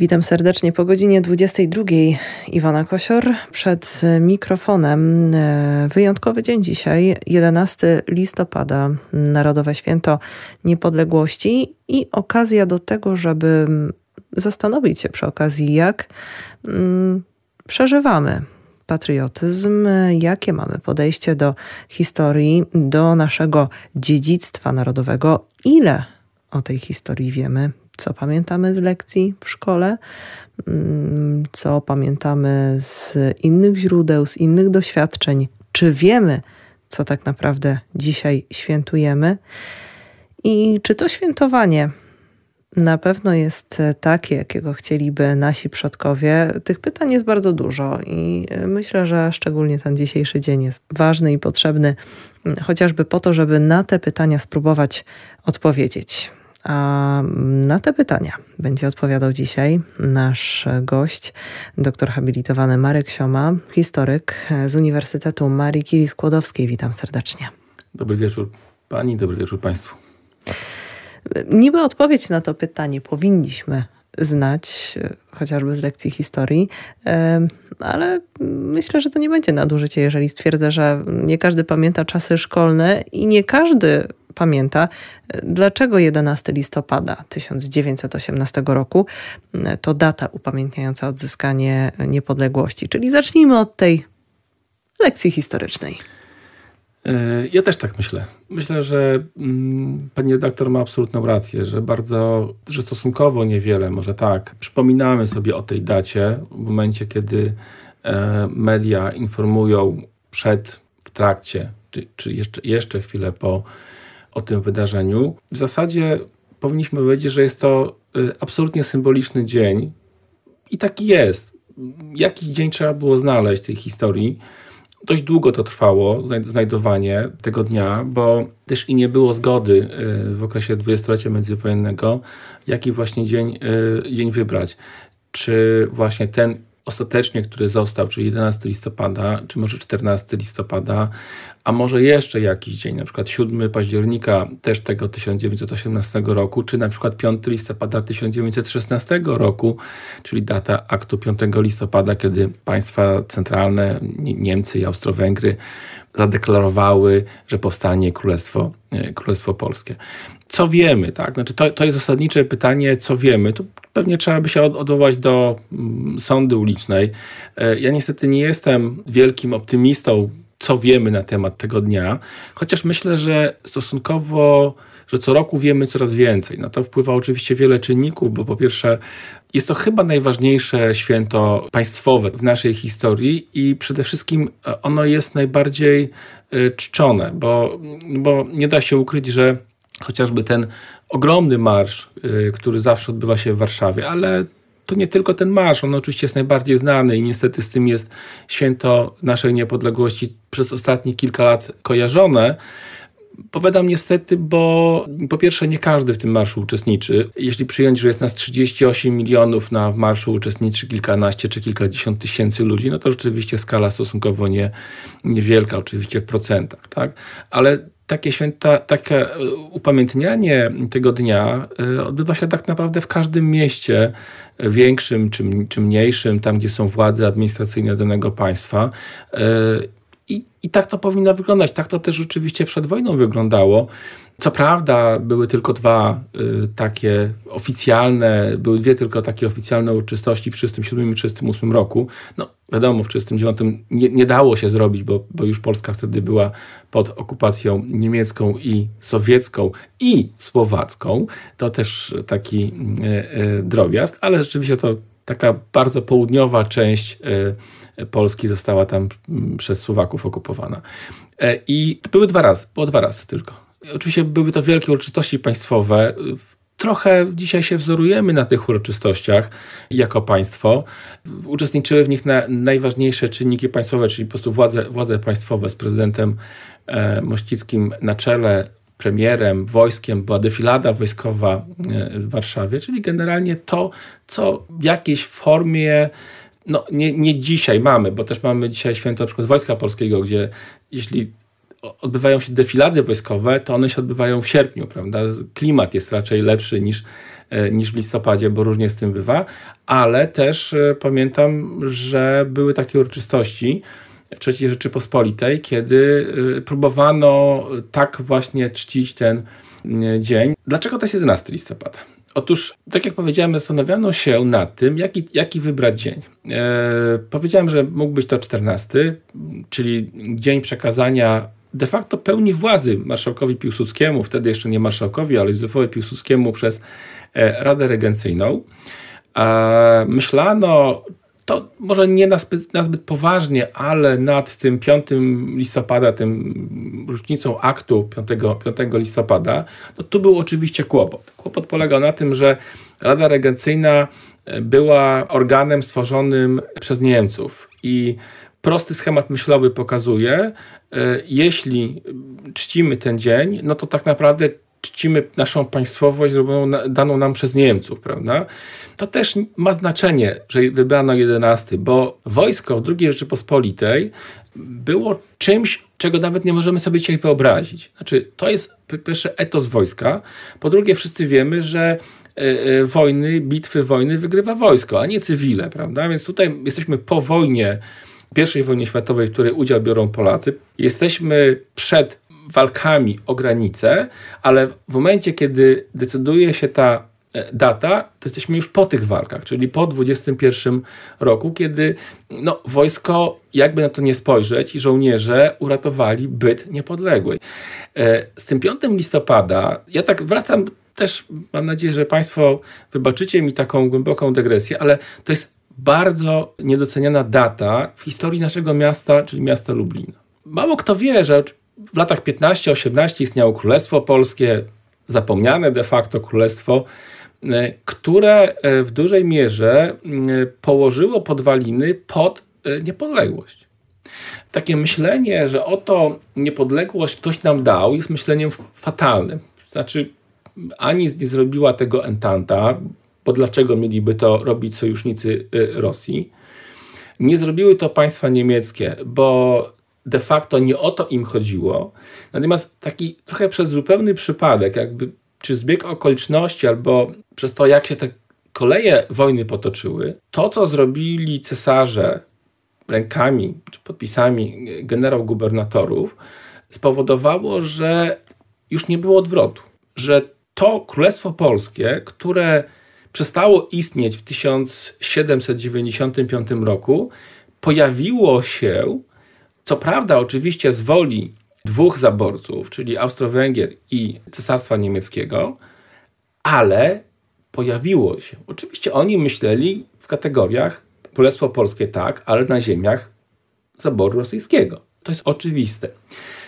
Witam serdecznie po godzinie 22. Iwana Kosior przed mikrofonem. E, wyjątkowy dzień dzisiaj, 11 listopada, Narodowe Święto Niepodległości i okazja do tego, żeby zastanowić się przy okazji, jak mm, przeżywamy patriotyzm, jakie mamy podejście do historii, do naszego dziedzictwa narodowego, ile o tej historii wiemy, co pamiętamy z lekcji w szkole, mm, co pamiętamy z innych źródeł, z innych doświadczeń, czy wiemy, co tak naprawdę dzisiaj świętujemy i czy to świętowanie na pewno jest takie, jakiego chcieliby nasi przodkowie. Tych pytań jest bardzo dużo i myślę, że szczególnie ten dzisiejszy dzień jest ważny i potrzebny, chociażby po to, żeby na te pytania spróbować odpowiedzieć. A na te pytania będzie odpowiadał dzisiaj nasz gość, doktor habilitowany Marek Sioma, historyk z Uniwersytetu Marii Curie Skłodowskiej. Witam serdecznie. Dobry wieczór Pani, dobry wieczór Państwu. Niby odpowiedź na to pytanie powinniśmy znać, chociażby z lekcji historii, ale myślę, że to nie będzie nadużycie, jeżeli stwierdzę, że nie każdy pamięta czasy szkolne i nie każdy pamięta, dlaczego 11 listopada 1918 roku to data upamiętniająca odzyskanie niepodległości. Czyli zacznijmy od tej lekcji historycznej. E, ja też tak myślę. Myślę, że mm, pani redaktor ma absolutną rację, że bardzo, że stosunkowo niewiele, może tak, przypominamy sobie o tej dacie w momencie, kiedy e, media informują przed, w trakcie, czy, czy jeszcze, jeszcze chwilę po o tym wydarzeniu. W zasadzie powinniśmy powiedzieć, że jest to y, absolutnie symboliczny dzień i taki jest. Jakiś dzień trzeba było znaleźć tej historii. Dość długo to trwało, znajdowanie tego dnia, bo też i nie było zgody y, w okresie dwudziestolecia międzywojennego, jaki właśnie dzień, y, dzień wybrać. Czy właśnie ten ostatecznie, który został, czyli 11 listopada, czy może 14 listopada, a może jeszcze jakiś dzień, na przykład 7 października też tego 1918 roku, czy na przykład 5 listopada 1916 roku, czyli data aktu 5 listopada, kiedy państwa centralne, Niemcy i Austro-Węgry zadeklarowały, że powstanie Królestwo, e, Królestwo Polskie. Co wiemy, tak? Znaczy to, to jest zasadnicze pytanie, co wiemy. Tu pewnie trzeba by się odwołać do mm, sądy ulicznej. E, ja niestety nie jestem wielkim optymistą, co wiemy na temat tego dnia, chociaż myślę, że stosunkowo że co roku wiemy coraz więcej. Na to wpływa oczywiście wiele czynników, bo po pierwsze jest to chyba najważniejsze święto państwowe w naszej historii i przede wszystkim e, ono jest najbardziej e, czczone, bo, bo nie da się ukryć, że chociażby ten ogromny marsz, e, który zawsze odbywa się w Warszawie, ale to nie tylko ten marsz, on oczywiście jest najbardziej znany i niestety z tym jest święto naszej niepodległości przez ostatnie kilka lat kojarzone. Powiadam niestety, bo po pierwsze nie każdy w tym marszu uczestniczy. Jeśli przyjąć, że jest nas 38 milionów, na marszu uczestniczy kilkanaście czy kilkadziesiąt tysięcy ludzi, no to rzeczywiście skala stosunkowo nie, niewielka, oczywiście w procentach, tak? Ale takie święta, takie upamiętnianie tego dnia e, odbywa się tak naprawdę w każdym mieście, e, większym czy, czy mniejszym, tam gdzie są władze administracyjne danego państwa. I, I tak to powinno wyglądać. Tak to też rzeczywiście przed wojną wyglądało. Co prawda były tylko dwa y, takie oficjalne, były dwie tylko takie oficjalne uroczystości w 1937 i 1938 roku. No wiadomo, w 1939 nie, nie dało się zrobić, bo, bo już Polska wtedy była pod okupacją niemiecką i sowiecką i słowacką. To też taki y, y, drobiazg, ale rzeczywiście to taka bardzo południowa część y, Polski została tam mm, przez Słowaków okupowana. E, I były dwa razy, było dwa razy tylko. Oczywiście były to wielkie uroczystości państwowe. Trochę dzisiaj się wzorujemy na tych uroczystościach jako państwo. Uczestniczyły w nich na najważniejsze czynniki państwowe, czyli po prostu władze, władze państwowe z prezydentem e, Mościckim na czele, premierem, wojskiem. Była defilada wojskowa e, w Warszawie, czyli generalnie to, co w jakiejś formie no, nie, nie dzisiaj mamy, bo też mamy dzisiaj święto na przykład Wojska Polskiego, gdzie jeśli odbywają się defilady wojskowe, to one się odbywają w sierpniu, prawda? Klimat jest raczej lepszy niż, e, niż w listopadzie, bo różnie z tym bywa, ale też e, pamiętam, że były takie uroczystości w III Rzeczypospolitej, kiedy e, próbowano tak właśnie czcić ten dzień. Dlaczego to jest 11 listopada? Otóż, tak jak powiedziałem, zastanawiano się nad tym, jaki, jaki wybrać dzień. E, powiedziałem, że mógł być to 14, czyli dzień przekazania de facto pełni władzy marszałkowi Piłsudskiemu, wtedy jeszcze nie marszałkowi, ale Józefowi Piłsudskiemu przez e, Radę Regencyjną. E, myślano, to może nie na zbyt, na zbyt poważnie, ale nad tym 5 listopada, tym rocznicą aktu 5, 5 listopada, no tu był oczywiście kłopot. Kłopot polegał na tym, że Rada Regencyjna e, była organem stworzonym przez Niemców i prosty schemat myślowy pokazuje, e, jeśli czcimy ten dzień, no to tak naprawdę czcimy naszą państwowość daną nam przez Niemców, prawda? To też ma znaczenie, że wybrano 11, bo wojsko w II Rzeczypospolitej było czymś, czego nawet nie możemy sobie dzisiaj wyobrazić. Znaczy, to jest po pierwsze etos wojska, po drugie wszyscy wiemy, że e, e, wojny, bitwy wojny wygrywa wojsko, a nie cywile, prawda? Więc tutaj jesteśmy po wojnie, I wojnie światowej, w której udział biorą Polacy. Jesteśmy przed walkami o granice, ale w momencie, kiedy decyduje się ta data, to jesteśmy już po tych walkach, czyli po 21 roku, kiedy no, wojsko, jakby na to nie spojrzeć, i żołnierze uratowali byt niepodległej. E, z tym 5 listopada, ja tak wracam też, mam nadzieję, że Państwo wybaczycie mi taką głęboką dygresję, ale to jest bardzo niedoceniana data w historii naszego miasta, czyli miasta Lublina. Mało kto wie, że w latach 15-18 istniało Królestwo Polskie, zapomniane de facto królestwo, e, które e, w dużej mierze położyło podwaliny pod e, niepodległość. Takie myślenie, że oto niepodległość ktoś nam dał, jest myśleniem fatalnym. Znaczy, ani nie zrobiła tego Entanta, bo dlaczego mieliby to robić sojusznicy Rosji? Nie zrobiły to państwa niemieckie, bo de facto nie o to im chodziło. Natomiast taki trochę przez zupełny przypadek, jakby czy zbieg okoliczności, albo przez to, jak się te koleje wojny potoczyły, to, co zrobili cesarze rękami czy podpisami generał-gubernatorów, spowodowało, że już nie było odwrotu. Że to Królestwo Polskie, które przestało istnieć w 1795 roku, pojawiło się co prawda, oczywiście z woli dwóch zaborców, czyli Austro-Węgier i Cesarstwa Niemieckiego, ale pojawiło się. Oczywiście oni myśleli w kategoriach Królestwo Polskie tak, ale na ziemiach zaboru rosyjskiego. To jest oczywiste.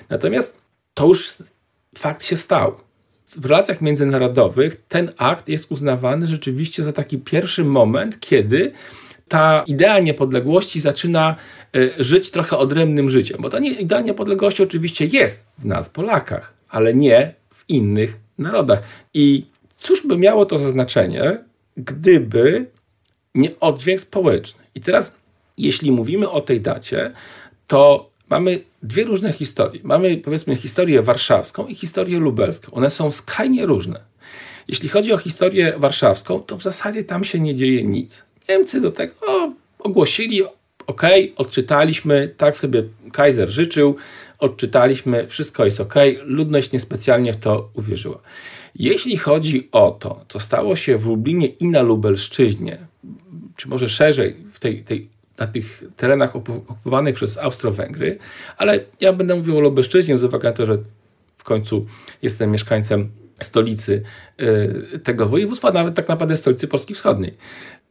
Natomiast to już fakt się stał. W relacjach międzynarodowych ten akt jest uznawany rzeczywiście za taki pierwszy moment, kiedy ta idea niepodległości zaczyna e, żyć trochę odrębnym życiem, bo ta idea niepodległości oczywiście jest w nas, Polakach, ale nie w innych narodach. I cóż by miało to za znaczenie, gdyby nie oddźwięk społeczny? I teraz, jeśli mówimy o tej dacie, to mamy dwie różne historie. Mamy, powiedzmy, historię warszawską i historię lubelską. One są skrajnie różne. Jeśli chodzi o historię warszawską, to w zasadzie tam się nie dzieje nic. Niemcy do tego ogłosili, ok, odczytaliśmy, tak sobie Kaiser życzył, odczytaliśmy, wszystko jest ok, ludność niespecjalnie w to uwierzyła. Jeśli chodzi o to, co stało się w Lublinie i na Lubelszczyźnie, czy może szerzej w tej, tej, na tych terenach okupowanych przez Austro-Węgry, ale ja będę mówił o Lubelszczyźnie z uwagi na to, że w końcu jestem mieszkańcem stolicy y, tego województwa, nawet tak naprawdę stolicy Polski Wschodniej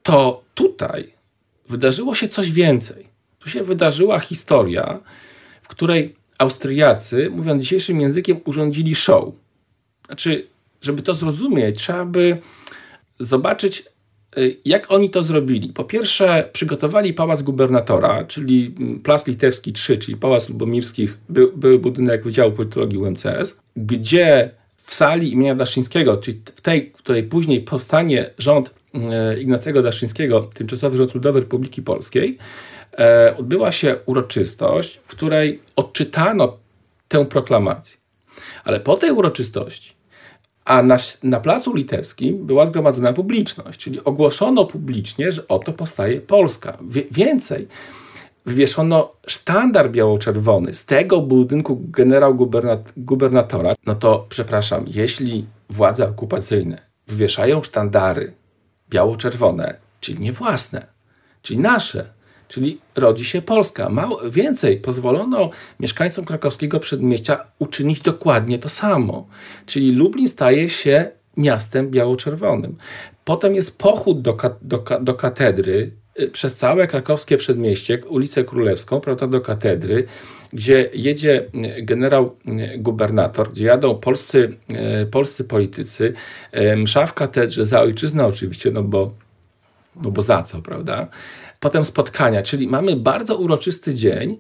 to tutaj wydarzyło się coś więcej. Tu się wydarzyła historia, w której Austriacy, mówiąc dzisiejszym językiem, urządzili show. Znaczy, żeby to zrozumieć, trzeba by zobaczyć, y, jak oni to zrobili. Po pierwsze, przygotowali pałac gubernatora, czyli Plac Litewski 3, czyli Pałac Lubomirskich, był, był budynek Wydziału Politologii UMCS, gdzie w sali imienia Daszyńskiego, czyli w tej, w której później powstanie rząd Ignacego Daszyńskiego, tymczasowy rząd ludowy Republiki Polskiej, e, odbyła się uroczystość, w której odczytano tę proklamację. Ale po tej uroczystości, a na, na placu litewskim była zgromadzona publiczność, czyli ogłoszono publicznie, że oto powstaje Polska. Wie, więcej, wywieszono sztandar biało-czerwony z tego budynku generał gubernatora, no to przepraszam, jeśli władze okupacyjne wywieszają sztandary biało-czerwone, czyli nie własne, czyli nasze, czyli rodzi się Polska. Mało, więcej, pozwolono mieszkańcom krakowskiego przedmieścia uczynić dokładnie to samo. Czyli Lublin staje się miastem biało-czerwonym. Potem jest pochód do, do, do katedry przez całe krakowskie przedmieście, ulicę Królewską, prawda, do katedry, gdzie jedzie y, generał y, gubernator, gdzie jadą polscy, polscy politycy, msza w katedrze za ojczyznę oczywiście, no bo, no bo za co, prawda? potem spotkania, czyli mamy bardzo uroczysty dzień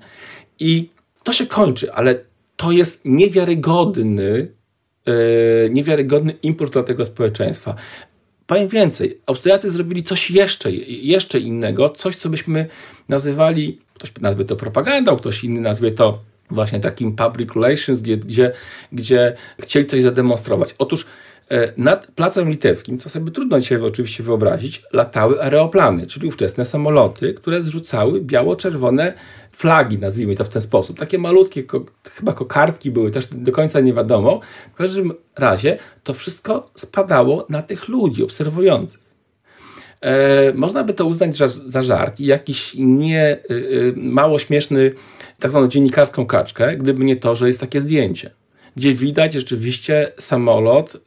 i to się kończy, ale to jest niewiarygodny, niewiarygodny impuls dla tego społeczeństwa. Powiem więcej, Austriacy zrobili coś jeszcze, jeszcze innego, coś, co byśmy nazywali, ktoś nazwie to propagandą, ktoś inny nazwie to właśnie takim public relations, gdzie, gdzie, gdzie chcieli coś zademonstrować. Otóż nad Placem Litewskim, co sobie trudno dzisiaj oczywiście wyobrazić, latały aeroplany, czyli ówczesne samoloty, które zrzucały biało-czerwone flagi, nazwijmy to w ten sposób. Takie malutkie, chyba kokardki były, też do końca nie wiadomo. W każdym razie to wszystko spadało na tych ludzi obserwujących. E, można by to uznać za, za żart i jakiś nie y, y, mało śmieszny, tak zwaną dziennikarską kaczkę, gdyby nie to, że jest takie zdjęcie gdzie widać rzeczywiście samolot y,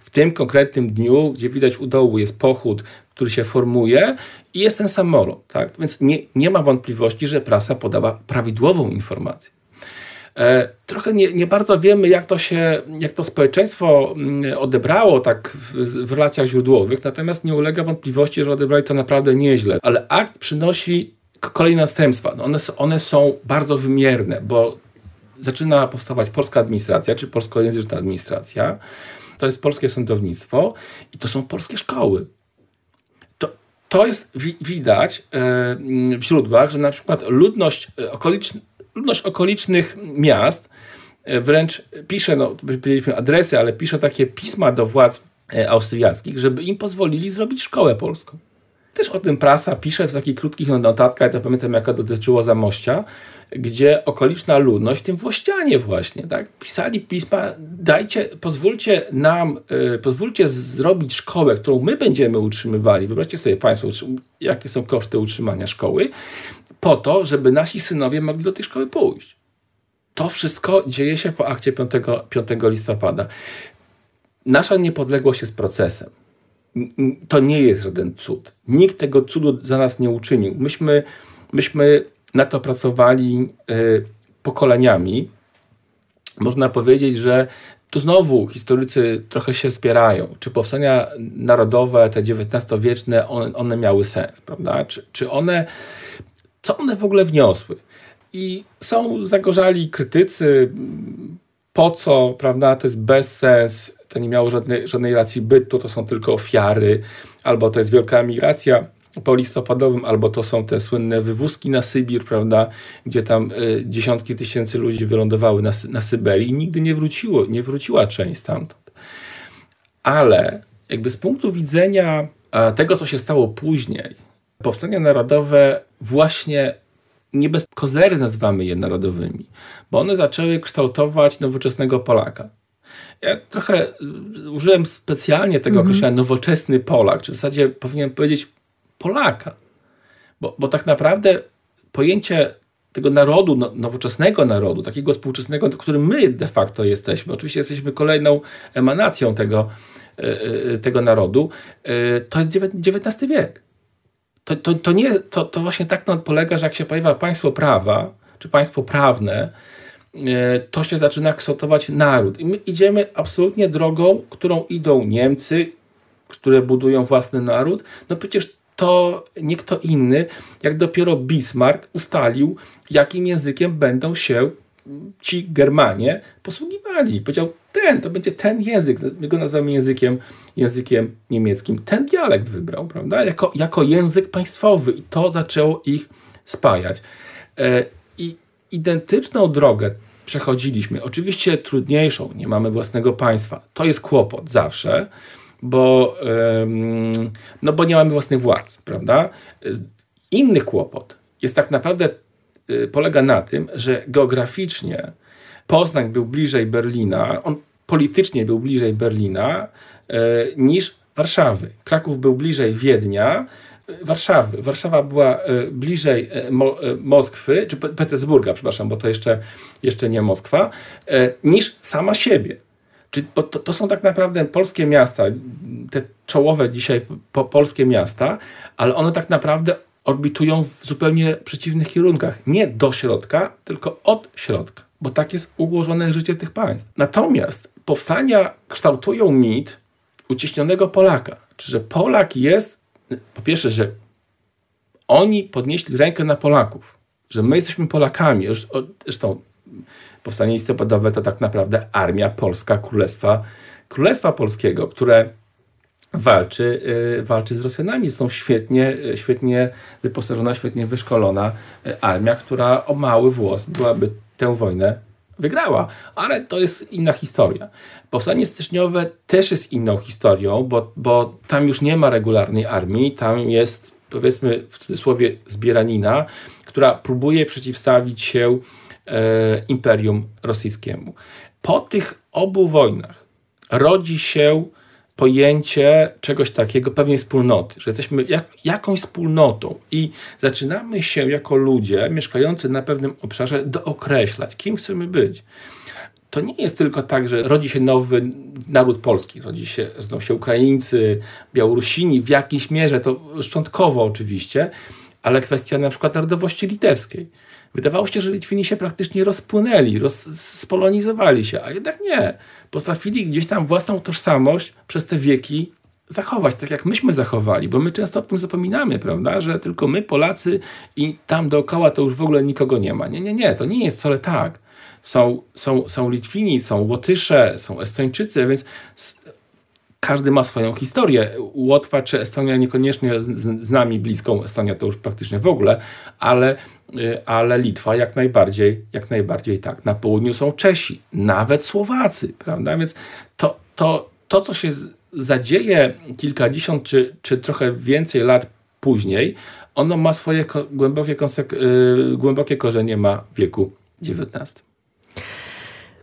w tym konkretnym dniu, gdzie widać u dołu jest pochód, który się formuje i jest ten samolot. Tak? Więc nie, nie ma wątpliwości, że prasa podała prawidłową informację. E, trochę nie, nie, bardzo wiemy, jak to się, jak to społeczeństwo mm, odebrało tak w, w, relacjach źródłowych, natomiast nie ulega wątpliwości, że odebrali to naprawdę nieźle. Ale akt przynosi kolejne następstwa. No one, one są bardzo wymierne, bo zaczyna powstawać polska administracja, czy polskojęzyczna administracja. To jest polskie sądownictwo i to są polskie szkoły. To, to jest wi widać e, w źródłach, że na przykład ludność, e, okoliczn ludność okolicznych miast e, wręcz pisze, no, powiedzieliśmy adresy, ale pisze takie pisma do władz austriackich, żeby im pozwolili zrobić szkołę polską. Też o tym prasa pisze w takich krótkich notatkach, ja pamiętam jaka dotyczyło Zamościa, gdzie okoliczna ludność, w tym Włościanie właśnie, tak, pisali pisma, dajcie, pozwólcie nam, y, pozwólcie zrobić szkołę, którą my będziemy utrzymywali. Wyobraźcie sobie Państwo, jakie są koszty utrzymania szkoły, po to, żeby nasi synowie mogli do tej szkoły pójść. To wszystko dzieje się po akcie 5, 5 listopada. Nasza niepodległość jest procesem. To nie jest żaden cud. Nikt tego cudu za nas nie uczynił. Myśmy, myśmy na to pracowali y, pokoleniami. Można powiedzieć, że tu znowu historycy trochę się spierają, czy powstania narodowe, te XIX-wieczne, one, one, miały sens, prawda? Czy, czy one, co one w ogóle wniosły? I są zagorzali krytycy, po co, prawda, to jest bezsens, to nie miało żadnej, żadnej racji bytu, to są tylko ofiary, albo to jest wielka emigracja po listopadowym, albo to są te słynne wywózki na Sybir, prawda, gdzie tam y, dziesiątki tysięcy ludzi wylądowały na, na Syberii i nigdy nie wróciło, nie wróciła część stamtąd. Ale jakby z punktu widzenia tego, co się stało później, powstania narodowe właśnie nie bez kozery nazywamy je narodowymi, bo one zaczęły kształtować nowoczesnego Polaka. Ja trochę y, użyłem specjalnie tego -hmm. określenia nowoczesny Polak, czy w zasadzie powinien powiedzieć Polaka. Bo, bo tak naprawdę pojęcie tego narodu, no, nowoczesnego narodu, takiego współczesnego, którym my de facto jesteśmy, oczywiście jesteśmy kolejną emanacją tego, e, e, tego narodu, to jest XIX wiek. To, to, to, nie, to, to właśnie tak polega, że jak się pojawia państwo prawa, czy państwo prawne, to się zaczyna kształtować naród. I my idziemy absolutnie drogą, którą idą Niemcy, które budują własny naród. No przecież to nie kto inny, jak dopiero Bismarck ustalił, jakim językiem będą się ci Germanie posługiwali. Powiedział, ten, to będzie ten język, my go nazywamy językiem, językiem niemieckim. Ten dialekt wybrał, prawda, jako, jako język państwowy i to zaczęło ich spajać. E, I identyczną drogę przechodziliśmy. Oczywiście trudniejszą, nie mamy własnego państwa. To jest kłopot zawsze, bo, no bo nie mamy własnych władz, prawda? Inny kłopot jest tak naprawdę, y, polega na tym, że geograficznie Poznań był bliżej Berlina, on politycznie był bliżej Berlina e, niż Warszawy. Kraków był bliżej Wiednia, Warszawy. Warszawa była e, bliżej e, Moskwy, czy Petersburga, przepraszam, bo to jeszcze, jeszcze nie Moskwa, niż sama siebie. Czy, bo to, to są tak naprawdę polskie miasta, te czołowe dzisiaj po, polskie miasta, ale one tak naprawdę orbitują w zupełnie przeciwnych kierunkach. Nie do środka, tylko od środka, bo tak jest ułożone życie tych państw. Natomiast powstania kształtują mit uciśnionego Polaka. Czy że Polak jest, po pierwsze, że oni podnieśli rękę na Polaków, że my jesteśmy Polakami. Zresztą powstanie listopadowe to tak naprawdę armia polska Królestwa, Królestwa Polskiego, które walczy, y, walczy z Rosjanami. Są świetnie, y, świetnie wyposażona, świetnie wyszkolona y, armia, która o mały włos byłaby tę wojnę wygrała. Ale to jest inna historia. Powstanie styczniowe też jest inną historią, bo, bo tam już nie ma regularnej armii, tam jest powiedzmy w cudzysłowie zbieranina, która próbuje przeciwstawić się e, Imperium Rosyjskiemu. Po tych obu wojnach rodzi się pojęcie czegoś takiego, pewnej wspólnoty, że jesteśmy jak, jakąś wspólnotą i zaczynamy się jako ludzie mieszkający na pewnym obszarze dookreślać, kim chcemy być. To nie jest tylko tak, że rodzi się nowy naród polski, rodzi się, rodzą się Ukraińcy, Białorusini w jakiejś mierze, to szczątkowo oczywiście, ale kwestia na przykład narodowości litewskiej. Wydawało się, że Litwini się praktycznie rozpłynęli, roz, spolonizowali się, a jednak nie potrafili gdzieś tam własną tożsamość przez te wieki zachować, tak jak myśmy zachowali, bo my często o tym zapominamy, prawda, że tylko my Polacy i tam dookoła to już w ogóle nikogo nie ma. Nie, nie, nie, to nie jest wcale tak. Są, są, są Litwini, są Łotysze, są Estończycy, więc każdy ma swoją historię. Łotwa czy Estonia niekoniecznie z, z nami bliską, Estonia to już praktycznie w ogóle, ale ale Litwa jak najbardziej, jak najbardziej tak. Na południu są Czesi, nawet Słowacy, prawda? Więc to, to, to co się zadzieje kilkadziesiąt czy, czy trochę więcej lat później, ono ma swoje głębokie, yy, głębokie korzenie ma wieku XIX.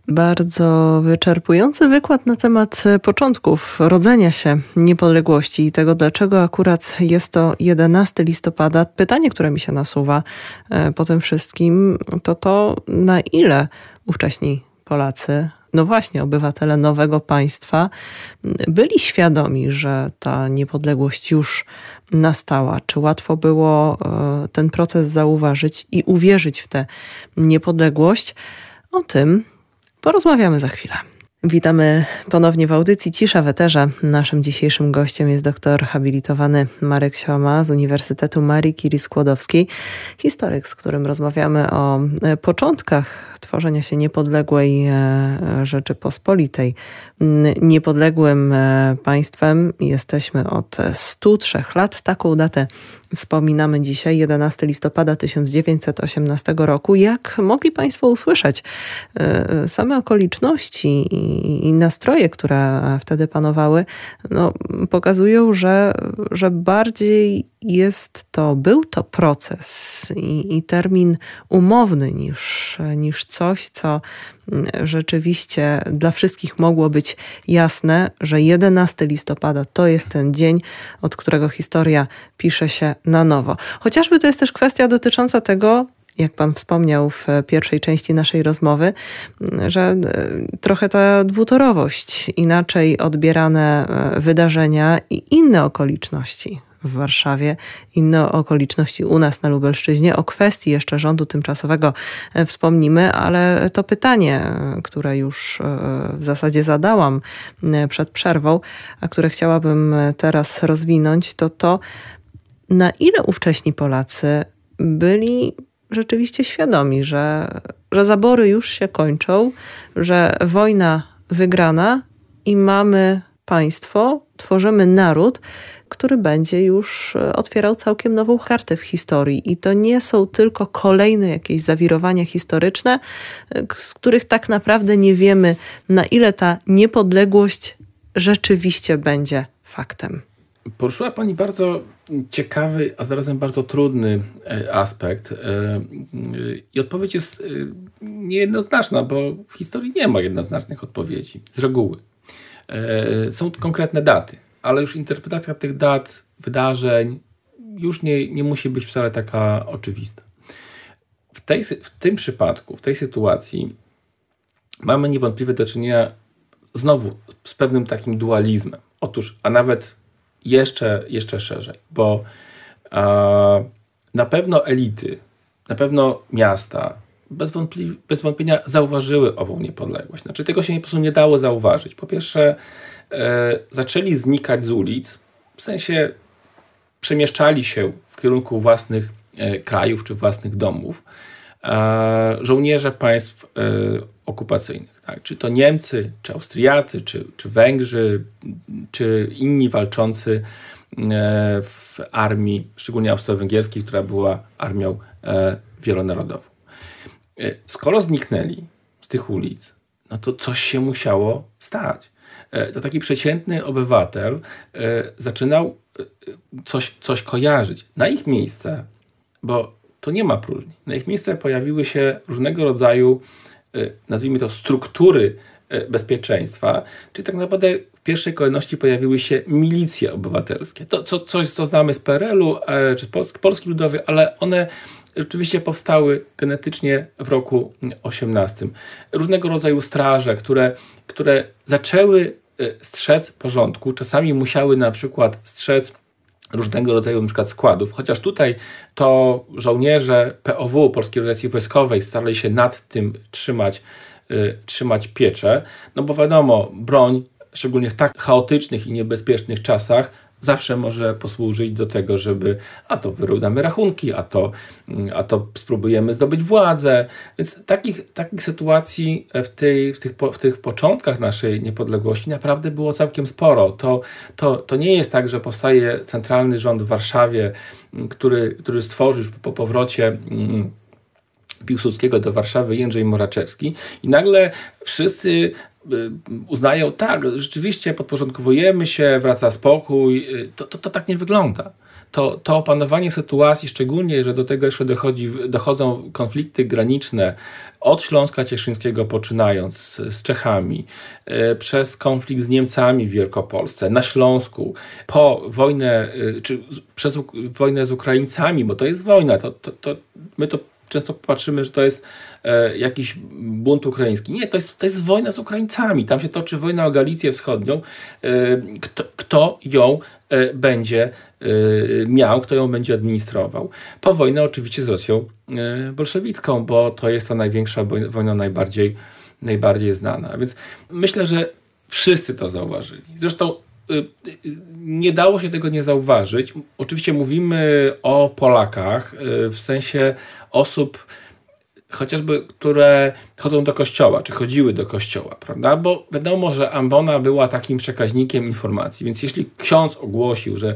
Bardzo wyczerpujący wykład na temat początków rodzenia się niepodległości i tego, dlaczego akurat jest to 11 listopada. Pytanie, które mi się nasuwa e, po tym wszystkim, to to, na ile ówcześni Polacy, no właśnie, obywatele nowego państwa, byli świadomi, że ta niepodległość już nastała. Czy łatwo było e, ten proces zauważyć i uwierzyć w tę niepodległość? O tym Porozmawiamy za chwilę. Witamy ponownie w audycji Cisza w Eterze. Naszym dzisiejszym gościem jest doktor habilitowany Marek Sioma z Uniwersytetu Marii Curie Skłodowskiej, historyk, z którym rozmawiamy o e, początkach tworzenia się niepodległej e, Rzeczypospolitej. Niepodległym e, państwem jesteśmy od 103 lat. Taką datę wspominamy dzisiaj, 11 listopada 1918 roku. Jak mogli Państwo usłyszeć, e, same okoliczności i nastroje, które wtedy panowały, no, pokazują, że, że bardziej jest to, był to proces i, i termin umowny niż, niż coś, co rzeczywiście dla wszystkich mogło być jasne, że 11 listopada to jest ten dzień, od którego historia pisze się na nowo. Chociażby to jest też kwestia dotycząca tego, jak Pan wspomniał w pierwszej części naszej rozmowy, że e, trochę ta dwutorowość, inaczej odbierane e, wydarzenia i inne okoliczności w Warszawie, inne okoliczności u nas na Lubelszczyźnie. O kwestii jeszcze rządu tymczasowego e, wspomnimy, ale to pytanie, e, które już e, w zasadzie zadałam przed przerwą, a które chciałabym teraz rozwinąć, to to, na ile ówcześni Polacy byli rzeczywiście świadomi, że, że zabory już się kończą, że wojna wygrana i mamy państwo, tworzymy naród, który będzie już e, otwierał całkiem nową kartę w historii. I to nie są tylko kolejne jakieś zawirowania historyczne, e, z których tak naprawdę nie wiemy, na ile ta niepodległość rzeczywiście będzie faktem. Poruszyła Pani bardzo ciekawy, a zarazem bardzo trudny e, aspekt. I odpowiedź jest niejednoznaczna, bo w historii nie ma jednoznacznych odpowiedzi z reguły. Są konkretne daty ale już interpretacja tych dat, wydarzeń już nie, nie musi być wcale taka oczywista. W, tej, w tym przypadku, w tej sytuacji mamy niewątpliwie do czynienia znowu z pewnym takim dualizmem. Otóż, a nawet jeszcze, jeszcze szerzej, bo a, na pewno elity, na pewno miasta bez, wątpli- bez wątpienia zauważyły ową niepodległość. Znaczy tego się po prostu nie dało zauważyć. Po pierwsze, e, zaczęli znikać z ulic, w sensie przemieszczali się w kierunku własnych e, krajów czy własnych domów e, żołnierze państw e, okupacyjnych. Tak? Czy to Niemcy, czy Austriacy, czy, czy Węgrzy, czy inni walczący e, w armii, szczególnie austro-węgierskiej, która była armią e, wielonarodową. Skoro zniknęli z tych ulic, no to coś się musiało stać. E, to taki przeciętny obywatel e, zaczynał e, coś, coś kojarzyć. Na ich miejsce, bo to nie ma próżni, na ich miejsce pojawiły się różnego rodzaju, nazwijmy to, struktury bezpieczeństwa, czyli tak naprawdę w pierwszej kolejności pojawiły się milicje obywatelskie. To co, coś, co znamy z PRL-u czy z Polski, Polski Ludowej, ale one rzeczywiście powstały genetycznie w roku 18. Różnego rodzaju straże, które, które zaczęły e, strzec porządku, czasami musiały na przykład strzec różnego rodzaju na przykład składów, chociaż tutaj to żołnierze POW, Polskiej Organizacji Wojskowej, starali się nad tym trzymać, y, trzymać pieczę, no bo wiadomo, broń, szczególnie w tak chaotycznych i niebezpiecznych czasach, zawsze może posłużyć do tego, żeby a to wyrównamy rachunki, a to, a to spróbujemy zdobyć władzę. Więc takich, takich sytuacji w, tej, w, tych, w tych początkach naszej niepodległości naprawdę było całkiem sporo. To, to, to nie jest tak, że powstaje centralny rząd w Warszawie, który, który stworzył po powrocie. Mm, Piłsudskiego do Warszawy Jędrzej Moraczewski i nagle wszyscy Y, uznają, tak, rzeczywiście podporządkowujemy się, wraca spokój, y, to, to, to tak nie wygląda. To, to opanowanie sytuacji, szczególnie, że do tego jeszcze dochodzi, dochodzą konflikty graniczne od Śląska Cieszyńskiego poczynając z, z Czechami, y, przez konflikt z Niemcami w Wielkopolsce, na Śląsku, po wojnę, czy przez wojnę z Ukraińcami, bo to jest wojna, to, to, to my to często patrzymy, że to jest e, jakiś bunt ukraiński. Nie, to jest, to jest wojna z Ukraińcami. Tam się toczy wojna o Galicję Wschodnią. E, kto, kto ją e, będzie e, miał, kto ją będzie administrował. Po wojnę oczywiście z Rosją e, bolszewicką, bo to jest ta największa wojna, najbardziej, najbardziej znana. Więc myślę, że wszyscy to zauważyli. Zresztą nie dało się tego nie zauważyć. Oczywiście mówimy o Polakach y, w sensie osób, chociażby, które chodzą do kościoła, czy chodziły do kościoła, prawda? Bo wiadomo, że Ambona była takim przekaźnikiem informacji, więc jeśli ksiądz ogłosił, że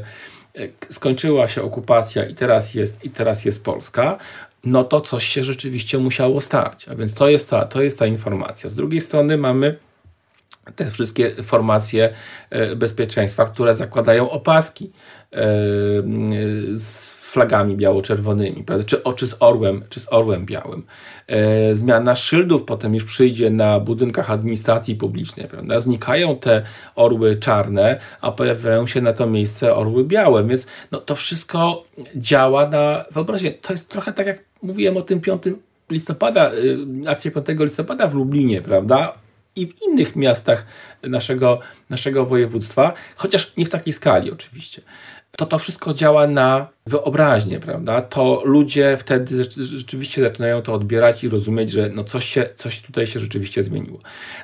y, skończyła się okupacja i teraz jest, i teraz jest Polska, no to coś się rzeczywiście musiało stać. A więc to jest ta, to jest ta informacja. Z drugiej strony mamy te wszystkie formacje e, bezpieczeństwa, które zakładają opaski e, z flagami biało-czerwonymi, prawda? Czy, czy z orłem, czy z orłem białym. E, zmiana szyldów potem już przyjdzie na budynkach administracji publicznej, prawda? Znikają te orły czarne, a pojawiają się na to miejsce orły białe, więc no, to wszystko działa na wyobraźnię. To jest trochę tak, jak mówiłem o tym 5 listopada, y, akcie 5 listopada w Lublinie, prawda? I w innych miastach naszego, naszego województwa, chociaż nie w takiej skali oczywiście. To to wszystko działa na wyobraźnię, prawda? To ludzie wtedy rzeczywiście zaczynają to odbierać i rozumieć, że no coś, się, coś tutaj się rzeczywiście zmieniło.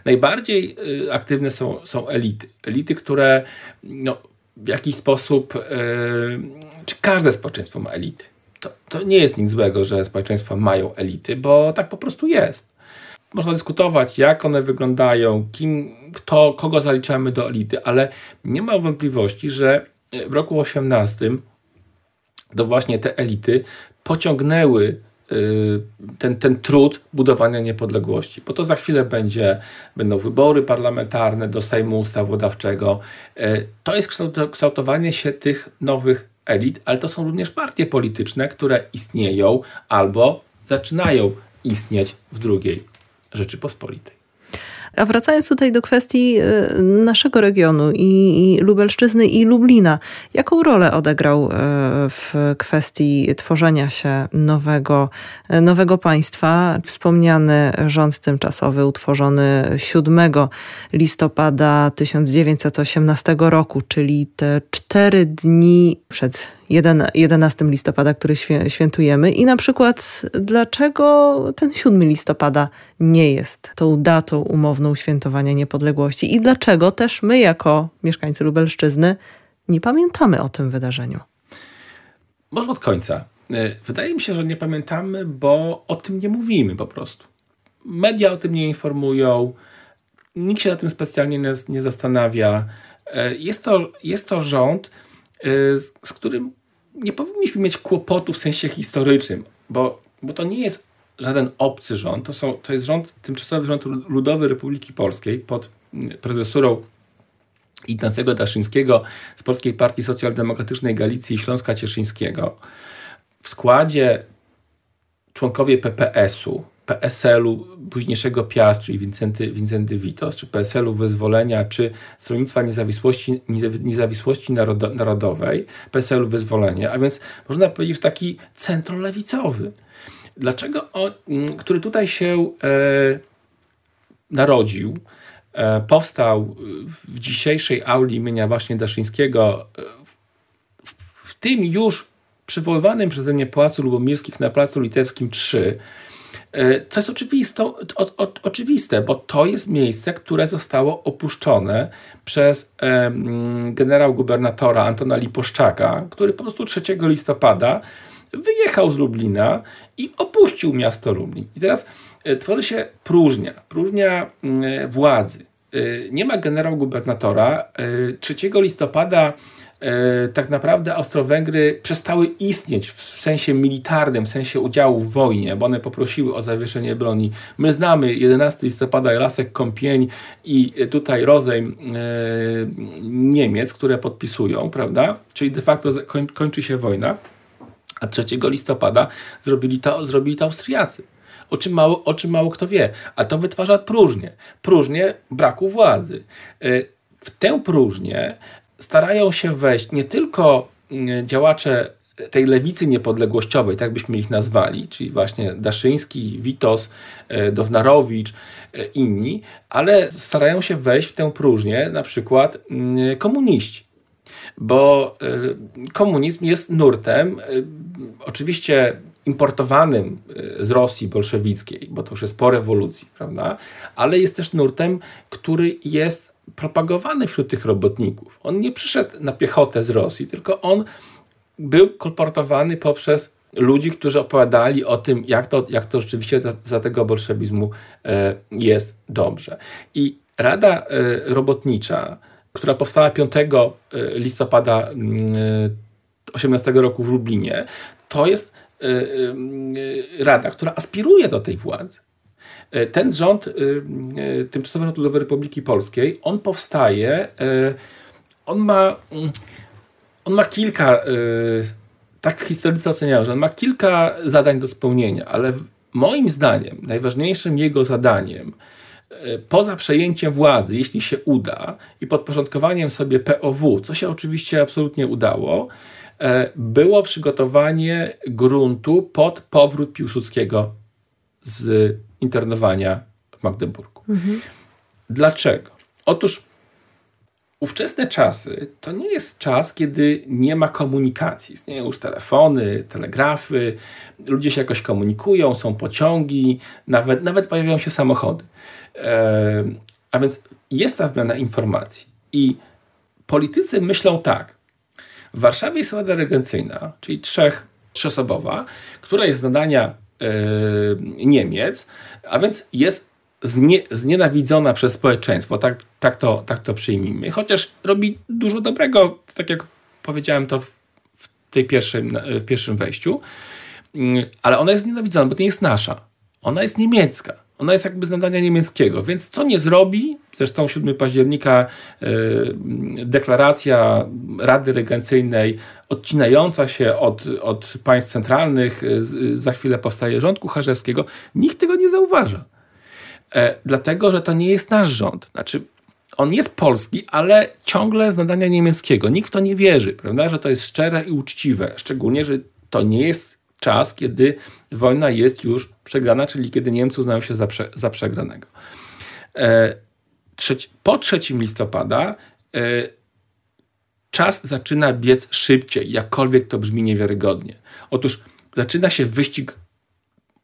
Najbardziej y, aktywne są, są elity. Elity, które no, w jakiś sposób, yy, czy każde społeczeństwo ma elity. To, to nie jest nic złego, że społeczeństwa mają elity, bo tak po prostu jest można dyskutować, jak one wyglądają, kim, kto, kogo zaliczamy do elity, ale nie ma wątpliwości, że w roku 18 to właśnie te elity pociągnęły y, ten, ten trud budowania niepodległości, bo to za chwilę będzie, będą wybory parlamentarne do Sejmu Ustawodawczego. Y, to jest kształtowanie się tych nowych elit, ale to są również partie polityczne, które istnieją albo zaczynają istnieć w drugiej Rzeczypospolitej. A wracając tutaj do kwestii y, naszego regionu i, Lubelszczyzny i Lublina, jaką rolę odegrał y, w kwestii tworzenia się nowego, nowego państwa wspomniany rząd tymczasowy utworzony 7 listopada 1918 roku, czyli te cztery dni przed 11 listopada, który świętujemy i na przykład dlaczego ten 7 listopada nie jest tą datą umowną świętowania niepodległości i dlaczego też my jako mieszkańcy Lubelszczyzny nie pamiętamy o tym wydarzeniu. Może od końca. E, wydaje mi się, że nie pamiętamy, bo o tym nie mówimy po prostu. Media o tym nie informują, nikt się na tym specjalnie nie, zastanawia. E, jest to, jest to rząd, z, z którym nie powinniśmy mieć kłopotu w sensie historycznym, bo, bo to nie jest żaden obcy rząd, to, są, to jest rząd, tymczasowy rząd Ludowy Republiki Polskiej pod prezesurą Ignacego Daszyńskiego z Polskiej Partii Socjaldemokratycznej Galicji i Śląska Cieszyńskiego. W składzie członkowie PPS-u, PSL-u późniejszego Piast, czyli Wincenty, Wincenty Witos, czy PSL-u Wyzwolenia, czy Stronnictwa Niezawisłości, Niezawisłości Narodowej, PSL-u Wyzwolenia, a więc można powiedzieć taki centrolewicowy. Dlaczego on, który tutaj się e, narodził, e, powstał w dzisiejszej auli imienia właśnie Daszyńskiego, e, w, w tym już przywoływanym przeze mnie Pałacu Lubomirskich na Placu Litewskim 3, E, co jest oczywiste, o, o, oczywiste, bo to jest miejsce, które zostało opuszczone przez e, generał gubernatora Antona Liposzczaka, który po prostu 3 listopada wyjechał z Lublina i opuścił miasto Lublin. I teraz e, tworzy się próżnia, próżnia e, władzy. E, nie ma generał gubernatora. 3 e, listopada E, tak naprawdę Austro-Węgry przestały istnieć w sensie militarnym, w sensie udziału w wojnie, bo one poprosiły o zawieszenie broni. My znamy 11 listopada Lasek Kąpień i tutaj rozejm e, Niemiec, które podpisują, prawda? Czyli de facto kończy się wojna, a 3 listopada zrobili to, zrobili to Austriacy. O czym, mało, o czym mało kto wie, a to wytwarza próżnię. Próżnię braku władzy. E, w tę próżnię starają się wejść nie tylko mm, działacze tej lewicy niepodległościowej, tak byśmy ich nazwali, czyli właśnie Daszyński, Witos, e, Downarowicz, e, inni, ale starają się wejść w tę próżnię na przykład mm, komuniści. Bo e, komunizm jest nurtem, oczywiście importowanym z Rosji bolszewickiej, bo to już jest po rewolucji, prawda? Ale jest też nurtem, który jest propagowany wśród tych robotników. On nie przyszedł na piechotę z Rosji, tylko on był kolportowany poprzez ludzi, którzy opowiadali o tym, jak to, jak to rzeczywiście za, za tego bolszewizmu e, jest dobrze. I Rada e, Robotnicza, która powstała 5 e, listopada 18 roku w Lublinie, to jest rada, która aspiruje do tej władzy. E, ten rząd, e, e, tymczasowy rząd Ludowej Republiki Polskiej, on powstaje, on ma, mm, on ma kilka, tak historycy oceniają, że on ma kilka zadań do spełnienia, ale moim zdaniem najważniejszym jego zadaniem, poza przejęciem władzy, jeśli się uda, i podporządkowaniem sobie POW, co się oczywiście absolutnie udało, było przygotowanie gruntu pod powrót Piłsudskiego z internowania w Magdeburgu. Mhm. Dlaczego? Otóż ówczesne czasy to nie jest czas, kiedy nie ma komunikacji. Istnieją już telefony, telegrafy, ludzie się jakoś komunikują, są pociągi, nawet, nawet pojawiają się samochody. E, a więc jest ta wymiana informacji. I politycy myślą tak. W Warszawie jest Rada Regencyjna, czyli trzech, trzyosobowa, która jest zadania E, Niemiec, a więc jest znie, znienawidzona przez społeczeństwo, tak, tak, to, tak to przyjmijmy. Chociaż robi dużo dobrego, tak jak powiedziałem to w, w tej pierwszym, w pierwszym wejściu, mm, ale ona jest znienawidzona, bo to nie jest nasza. Ona jest niemiecka. Ona jest jakby z nadania niemieckiego, więc co nie zrobi, zresztą 7 października yy, deklaracja Rady Regencyjnej odcinająca się od, od państw centralnych, yy, za chwilę powstaje rząd Kucharzewskiego, nikt tego nie zauważa. E, dlatego, że to nie jest nasz rząd. Znaczy, on jest polski, ale ciągle z nadania niemieckiego. Nikt w to nie wierzy, prawda, że to jest szczere i uczciwe. Szczególnie, że to nie jest czas, kiedy wojna jest już przegrana, czyli kiedy Niemcy uznają się za, prze, za przegranego. E, trzeci, po 3 listopada e, czas zaczyna biec szybciej, jakkolwiek to brzmi niewiarygodnie. Otóż zaczyna się wyścig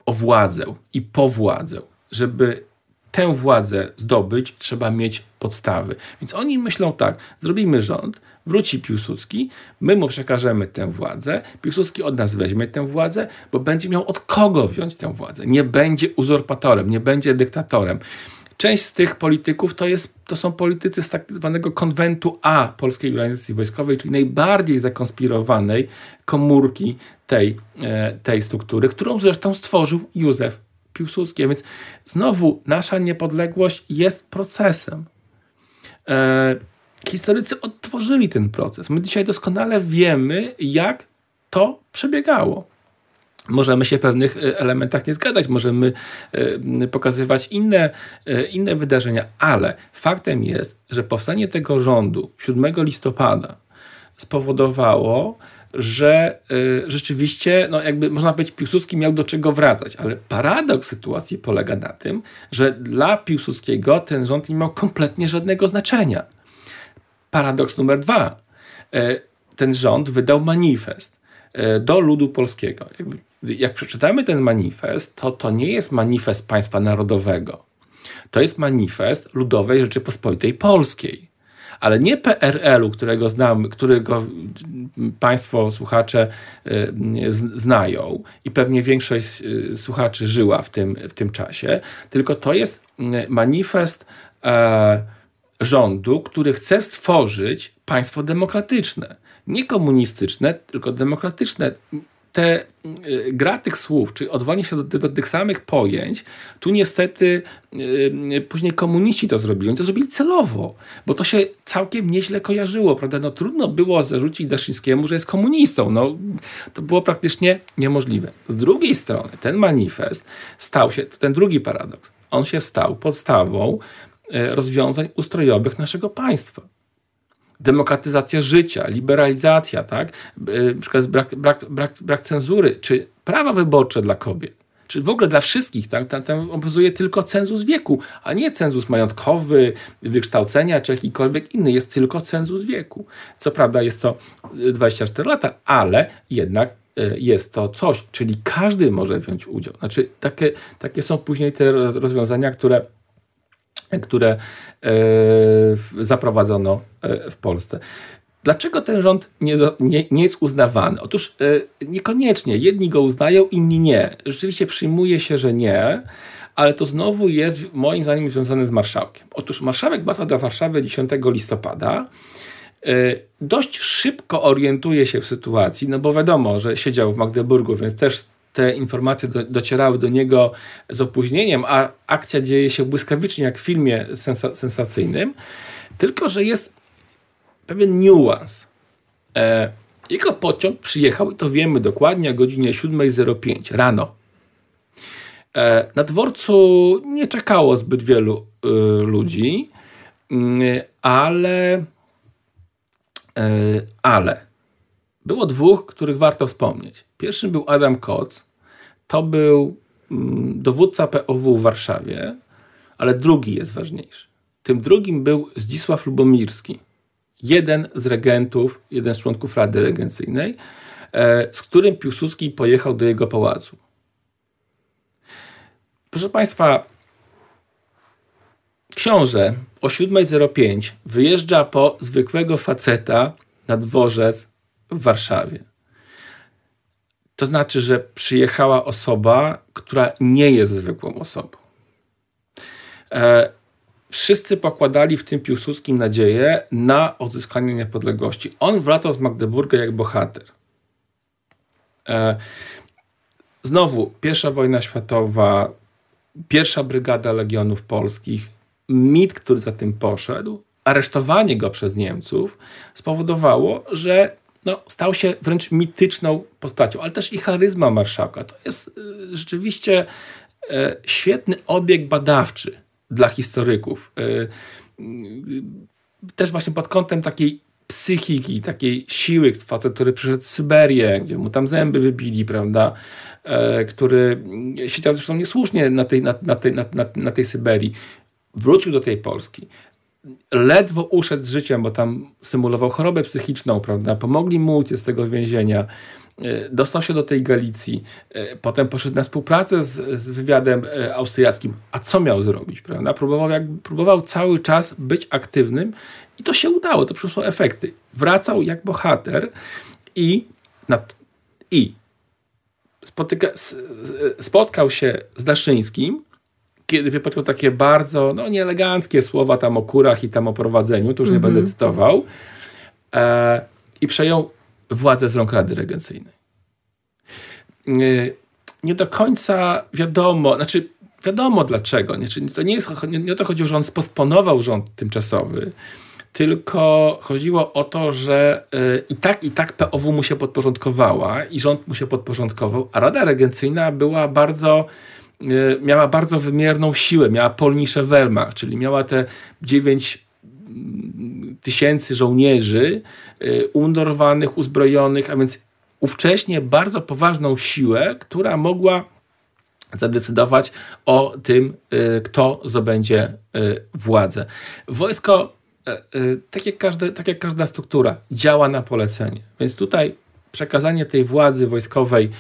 o władzę i po władzę, żeby tę władzę zdobyć, trzeba mieć podstawy. Więc oni myślą tak, zrobimy rząd, wróci Piłsudski, my mu przekażemy tę władzę, Piłsudski od nas weźmie tę władzę, bo będzie miał od kogo wziąć tę władzę. Nie będzie uzurpatorem, nie będzie dyktatorem. Część z tych polityków to, jest, to są politycy z tak zwanego konwentu A Polskiej Organizacji Wojskowej, czyli najbardziej zakonspirowanej komórki tej, e, tej struktury, którą zresztą stworzył Józef Piłsudski. Więc znowu nasza niepodległość jest procesem. Historycy odtworzyli ten proces. My dzisiaj doskonale wiemy, jak to przebiegało. Możemy się w pewnych e, elementach nie zgadzać, możemy e, pokazywać inne, e, inne wydarzenia, ale faktem jest, że powstanie tego rządu 7 listopada spowodowało, że rzeczywiście, no jakby można powiedzieć, Piłsudski miał do czego wracać, ale paradoks sytuacji polega na tym, że dla Piłsudskiego ten rząd nie miał kompletnie żadnego znaczenia. Paradoks numer dwa. Y, ten rząd wydał manifest y, do ludu polskiego. Jak przeczytamy ten manifest, to to nie jest manifest państwa narodowego. To jest manifest Ludowej Rzeczypospolitej Polskiej ale nie PRL-u, którego znam, którego Państwo słuchacze y, znają i pewnie większość słuchaczy żyła w tym, w tym czasie, tylko to jest manifest e, rządu, który chce stworzyć państwo demokratyczne. Nie komunistyczne, tylko demokratyczne te y, gra tych słów, czy odwołanie się do, do, tych samych pojęć, tu niestety yy, później komuniści to zrobili. Oni to zrobili celowo, bo to się całkiem nieźle kojarzyło, prawda? No trudno było zarzucić Daszyńskiemu, że jest komunistą. No, to było praktycznie niemożliwe. Z drugiej strony ten manifest stał się, to ten drugi paradoks, on się stał podstawą y, rozwiązań ustrojowych naszego państwa demokratyzacja życia, liberalizacja, tak? Y, na przykład brak, brak, brak, brak cenzury, czy prawa wyborcze dla kobiet, czy w ogóle dla wszystkich, tak? Tam, tam obowiązuje tylko cenzus wieku, a nie cenzus majątkowy, wykształcenia, czy jakikolwiek inny. Jest tylko cenzus wieku. Co prawda jest to 24 lata, ale jednak jest to coś, czyli każdy może wziąć udział. Znaczy, takie, takie są później te rozwiązania, które które e, zaprowadzono e, w Polsce. Dlaczego ten rząd nie, nie, nie, jest uznawany? Otóż e, niekoniecznie. Jedni go uznają, inni nie. Rzeczywiście przyjmuje się, że nie, ale to znowu jest moim zdaniem związane z marszałkiem. Otóż marszałek ambasador Warszawy 10 listopada dość szybko orientuje się w sytuacji, no bo wiadomo, że siedział w Magdeburgu, więc też te informacje do, docierały do niego z opóźnieniem, a akcja dzieje się błyskawicznie, jak w filmie sensa sensacyjnym, tylko że jest pewien niuans. E, jego pociąg przyjechał, i to wiemy dokładnie, o godzinie 7.05 rano. E, na dworcu nie czekało zbyt wielu y, ludzi, y, ale, y, ale było dwóch, których warto wspomnieć. Pierwszym był Adam Koc. To był mm, dowódca POW w Warszawie, ale drugi jest ważniejszy. Tym drugim był Zdzisław Lubomirski, jeden z regentów, jeden z członków Rady Regencyjnej, e, z którym Piłsudski pojechał do jego pałacu. Proszę Państwa, książę o 7.05 wyjeżdża po zwykłego faceta na dworzec w Warszawie. To znaczy, że przyjechała osoba, która nie jest zwykłą osobą. E, wszyscy pokładali w tym Piłsudskim nadzieję na odzyskanie niepodległości. On wracał z Magdeburga jak bohater. E, znowu, pierwsza wojna światowa, pierwsza brygada legionów polskich, mit, który za tym poszedł, aresztowanie go przez Niemców spowodowało, że no, stał się wręcz mityczną postacią, ale też i charyzma marszałka. To jest y, rzeczywiście e, świetny obieg badawczy dla historyków. Y, też właśnie pod kątem takiej psychiki, takiej siły, facet, który przyszedł z Syberię, gdzie mu tam zęby wybili, prawda, e, który siedział zresztą niesłusznie na tej, na, na, tej, na, na, na tej Syberii, wrócił do tej Polski, ledwo uszedł z życiem, bo tam symulował chorobę psychiczną, prawda? Pomogli mu uciec z tego więzienia. E, dostał się do tej Galicji, e, potem poszedł na współpracę z, z wywiadem e, austriackim. A co miał zrobić? Prawda? Próbował, jak, próbował cały czas być aktywnym i to się udało, to przyniosło efekty. Wracał jak bohater i, i spotyka, spotkał się z Daszyńskim, kiedy wypoczął takie bardzo no, nieeleganckie słowa tam o kurach i tam o prowadzeniu, to już mm -hmm. nie będę mhm. cytował, e, i przejął władzę z rąk Rady Regencyjnej. E, nie do końca wiadomo, znaczy wiadomo dlaczego. Nie, to nie, jest, nie, nie o to chodziło, że on sposponował rząd tymczasowy, tylko chodziło o to, że y, i tak, i tak POW mu się podporządkowała i rząd mu się podporządkował, a Rada Regencyjna była bardzo miała bardzo wymierną siłę, miała polnisze Wehrmacht, czyli miała te 9 mm, tysięcy żołnierzy y, undorowanych, uzbrojonych, a więc ówcześnie bardzo poważną siłę, która mogła zadecydować o tym, y, kto zdobędzie władzę. Wojsko, tak jak, każde, tak jak każda struktura, działa na polecenie. Więc tutaj przekazanie tej władzy wojskowej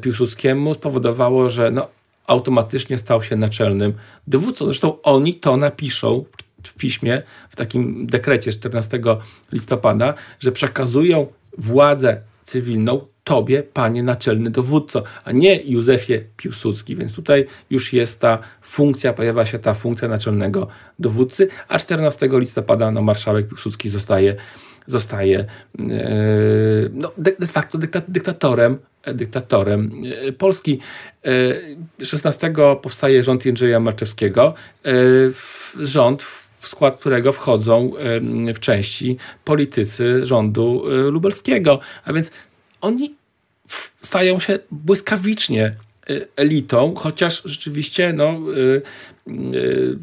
Piłsudskiemu spowodowało, że no, automatycznie stał się naczelnym dowódcą. Zresztą oni to napiszą w piśmie, w takim dekrecie 14 listopada, że przekazują władzę cywilną tobie, panie naczelny dowódco, a nie Józefie Piłsudski. Więc tutaj już jest ta funkcja, pojawia się ta funkcja naczelnego dowódcy, a 14 listopada no, marszałek Piłsudski zostaje, zostaje yy, no, de, de facto dyktatorem dyktatorem e, Polski. 16 e, powstaje rząd Jędrzeja Marczewskiego, e, rząd, w skład którego wchodzą w części politycy rządu lubelskiego. A więc oni stają się błyskawicznie elitą, chociaż rzeczywiście no,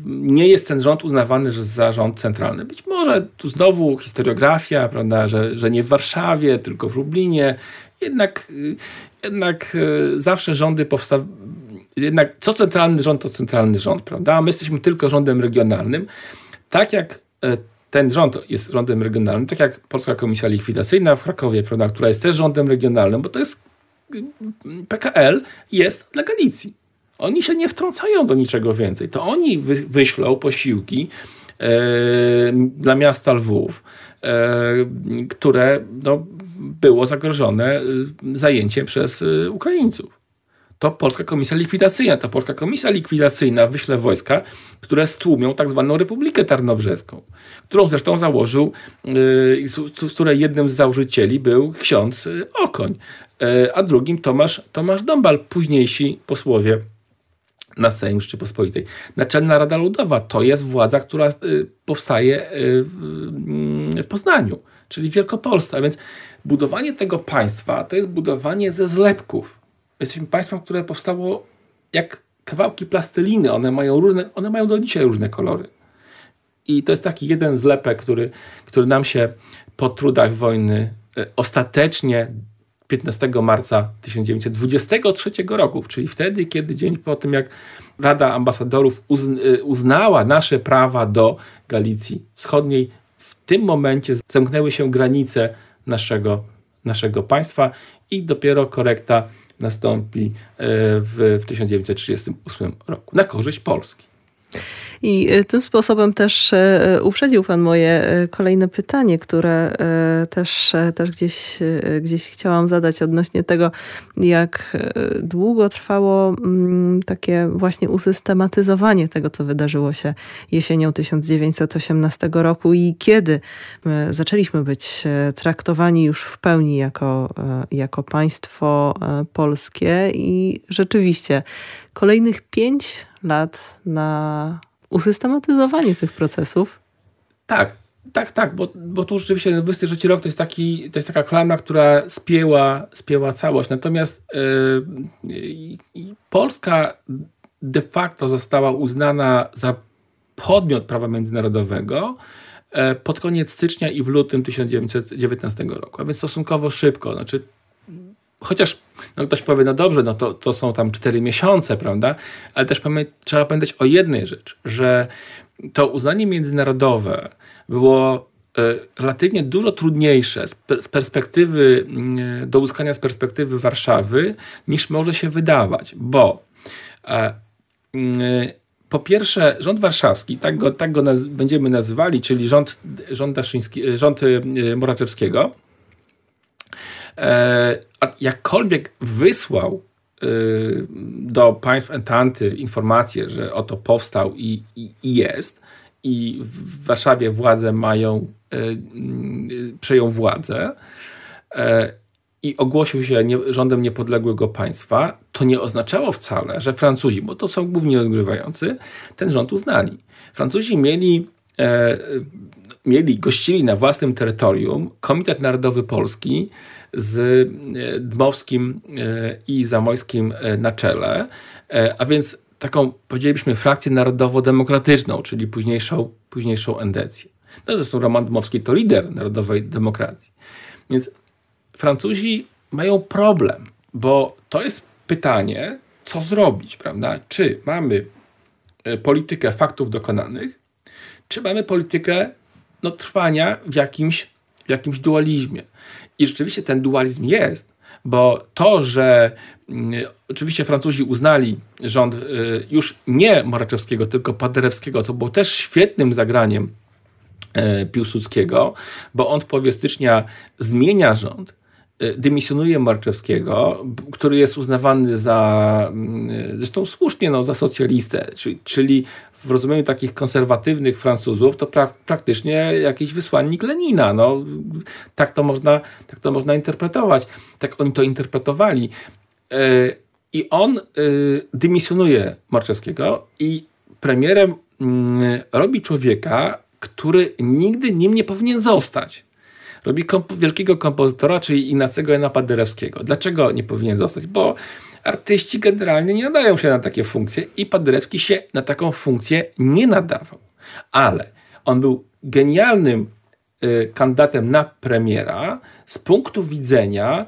nie jest ten rząd uznawany za rząd centralny. Być może tu znowu historiografia, prawda, że, że nie w Warszawie, tylko w Lublinie, jednak, jednak y, zawsze rządy powstały. Jednak co centralny rząd, to centralny rząd, prawda? My jesteśmy tylko rządem regionalnym. Tak jak e, ten rząd jest rządem regionalnym, tak jak Polska Komisja Likwidacyjna w Krakowie, prawda, która jest też rządem regionalnym, bo to jest y, PKL jest dla Galicji. Oni się nie wtrącają do niczego więcej. To oni wy, wyślą posiłki e, dla miasta Lwów, e, które no, było zagrożone y, zajęciem przez Ukraińców. To Polska Komisja Likwidacyjna. To Polska Komisja Likwidacyjna wyśle wojska, które stłumią tak zwaną Republikę Tarnobrzeską, którą zresztą założył, z której jednym z założycieli był ksiądz Okoń, a drugim Tomasz, Tomasz Dąbal, późniejsi posłowie na Sejm Rzeczypospolitej. Naczelna Rada Ludowa to jest władza, która powstaje w Poznaniu, czyli w Wielkopolsce. A więc budowanie tego państwa to jest budowanie ze zlepków. Jesteśmy państwem, które powstało jak kawałki plasteliny. One mają, różne, one mają do dzisiaj różne kolory. I to jest taki jeden zlepek, który, który nam się po trudach wojny e, ostatecznie 15 marca 1923 roku, czyli wtedy, kiedy dzień po tym, jak Rada Ambasadorów e, uznała nasze prawa do Galicji Wschodniej, w tym momencie zamknęły się granice naszego, naszego państwa i dopiero korekta nastąpi e, w, w 1938 roku na korzyść Polski. I tym sposobem też uprzedził Pan moje kolejne pytanie, które też, też gdzieś, gdzieś chciałam zadać odnośnie tego, jak długo trwało mm, takie właśnie usystematyzowanie tego, co wydarzyło się jesienią 1918 roku i kiedy zaczęliśmy być traktowani już w pełni jako, jako państwo polskie. I rzeczywiście kolejnych pięć lat na usystematyzowanie tych procesów. Tak, tak, tak, bo, bo tu rzeczywiście 23 rok to jest, taki, to jest taka klamra, która spięła, spięła całość. Natomiast yy, Polska de facto została uznana za podmiot prawa międzynarodowego e, pod koniec stycznia i w lutym 1919 roku, a więc stosunkowo szybko. Znaczy, chociaż no ktoś powie, no dobrze, no to, to są tam cztery miesiące, prawda? Ale też pamię trzeba pamiętać o jednej rzeczy, że to uznanie międzynarodowe było e, relatywnie dużo trudniejsze z perspektywy, mm, do uzyskania z perspektywy Warszawy, niż może się wydawać, bo e, mm, po pierwsze, rząd warszawski, tak go, tak go naz będziemy nazywali, czyli rząd, rząd, rząd e, Moraczewskiego, jakkolwiek wysłał e, do państw Entanty informację, że oto powstał i, i, i jest, i w Warszawie władze mają, e, przejął władzę i ogłosił się nie, rządem niepodległego państwa, to nie oznaczało wcale, że Francuzi, bo to są głównie rozgrywający, ten rząd uznali. Francuzi mieli mieli, gościli na własnym terytorium Komitet Narodowy Polski, z e, Dmowskim e, i Zamojskim e, na czele, a więc taką, powiedzielibyśmy, frakcję narodowo-demokratyczną, czyli późniejszą, późniejszą endecję. No, zresztą Roman Dmowski to lider narodowej demokracji. Więc Francuzi mają problem, bo to jest pytanie, co zrobić, prawda? Czy mamy politykę faktów dokonanych, czy mamy politykę no, trwania w jakimś, w jakimś dualizmie. I rzeczywiście ten dualizm jest, bo to, że mm, oczywiście Francuzi uznali rząd y, już nie Moraczewskiego, tylko Paderewskiego, co było też świetnym zagraniem e, Piłsudskiego, bo on w połowie stycznia zmienia rząd, dymisjonuje Marczewskiego, który jest uznawany za, mm, zresztą słusznie, no, za socjalistę, czyli, czyli w rozumieniu takich konserwatywnych Francuzów to pra praktycznie jakiś wysłannik Lenina. No, tak, to można, tak to można interpretować. Tak oni to interpretowali. Yy, I on yy, dymisjonuje Marczewskiego i premierem yy, robi człowieka, który nigdy nim nie powinien zostać. Robi komp wielkiego kompozytora, czyli Inacego Jana Paderewskiego. Dlaczego nie powinien zostać? Bo artyści generalnie nie nadają się na takie funkcje i Paderewski się na taką funkcję nie nadawał. Ale on był genialnym y, kandydatem na premiera z punktu widzenia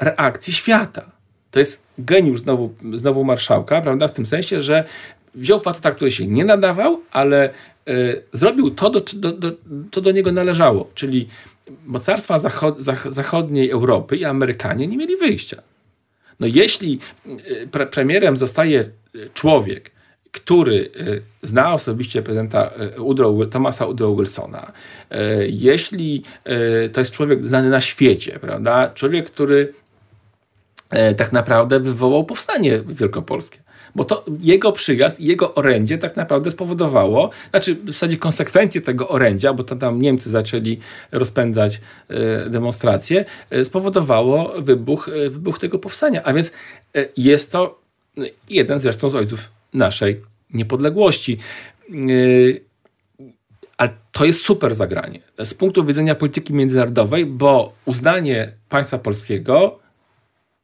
reakcji świata. To jest geniusz znowu, znowu marszałka, prawda? W tym sensie, że wziął faceta, który się nie nadawał, ale zrobił to, do, do, do, co do niego należało. Czyli mocarstwa zachod, zach, zachodniej Europy i Amerykanie nie mieli wyjścia. No jeśli y, pre premierem zostaje y, człowiek, który y, zna osobiście prezydenta Woodrow, Thomasa Woodrow Wilsona, jeśli to jest człowiek znany na świecie, prawda? Człowiek, który tak naprawdę wywołał powstanie wielkopolskie bo to jego przyjazd i jego orędzie tak naprawdę spowodowało, znaczy w zasadzie konsekwencje tego orędzia, bo to tam Niemcy zaczęli rozpędzać e, demonstracje, e, spowodowało wybuch, e, wybuch tego powstania. A więc jest to jeden zresztą z ojców naszej niepodległości. Ale to jest super zagranie z punktu widzenia polityki międzynarodowej, bo uznanie państwa polskiego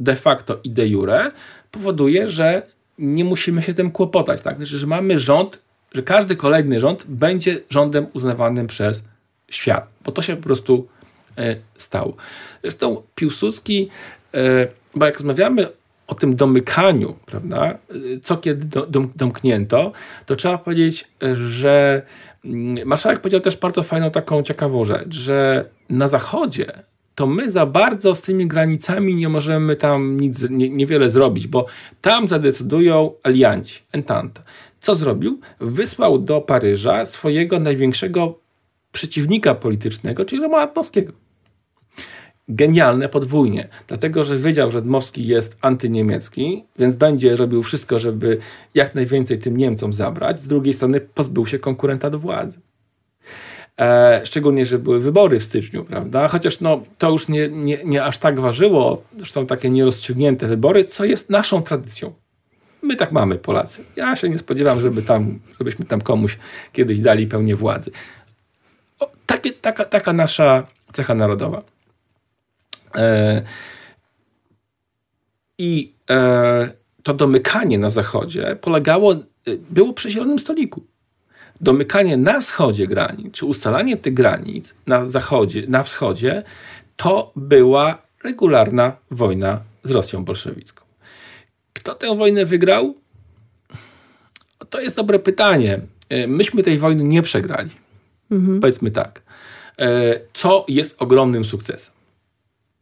de facto i de jure powoduje, że nie musimy się tym kłopotać. Tak? Znaczy, że mamy rząd, że każdy kolejny rząd będzie rządem uznawanym przez świat, bo to się po prostu e, stało. Zresztą Piłsudski, e, bo jak rozmawiamy o tym domykaniu, prawda, e, co kiedy dom, domknięto, to trzeba powiedzieć, że mm, marszałek powiedział też bardzo fajną taką ciekawą rzecz, że na zachodzie to my za bardzo z tymi granicami nie możemy tam nic, nie, niewiele zrobić, bo tam zadecydują alianci, entente. Co zrobił? Wysłał do Paryża swojego największego przeciwnika politycznego, czyli Romana Dmowskiego. Genialne podwójnie, dlatego że wiedział, że Dmowski jest antyniemiecki, więc będzie robił wszystko, żeby jak najwięcej tym Niemcom zabrać. Z drugiej strony pozbył się konkurenta do władzy. E, szczególnie, że były wybory w styczniu, prawda? Chociaż no, to już nie, nie, nie aż tak ważyło, zresztą takie nierozstrzygnięte wybory, co jest naszą tradycją. My tak mamy, Polacy. Ja się nie spodziewam, żeby tam, żebyśmy tam komuś kiedyś dali pełnię władzy. O, takie, taka, taka nasza cecha narodowa. E, I e, to domykanie na zachodzie polegało, było przy zielonym stoliku domykanie na wschodzie granic, czy ustalanie tych granic na zachodzie, na wschodzie, to była regularna wojna z Rosją bolszewicką. Kto tę wojnę wygrał? To jest dobre pytanie. E, myśmy tej wojny nie przegrali. Mhm. Powiedzmy tak. E, co jest ogromnym sukcesem?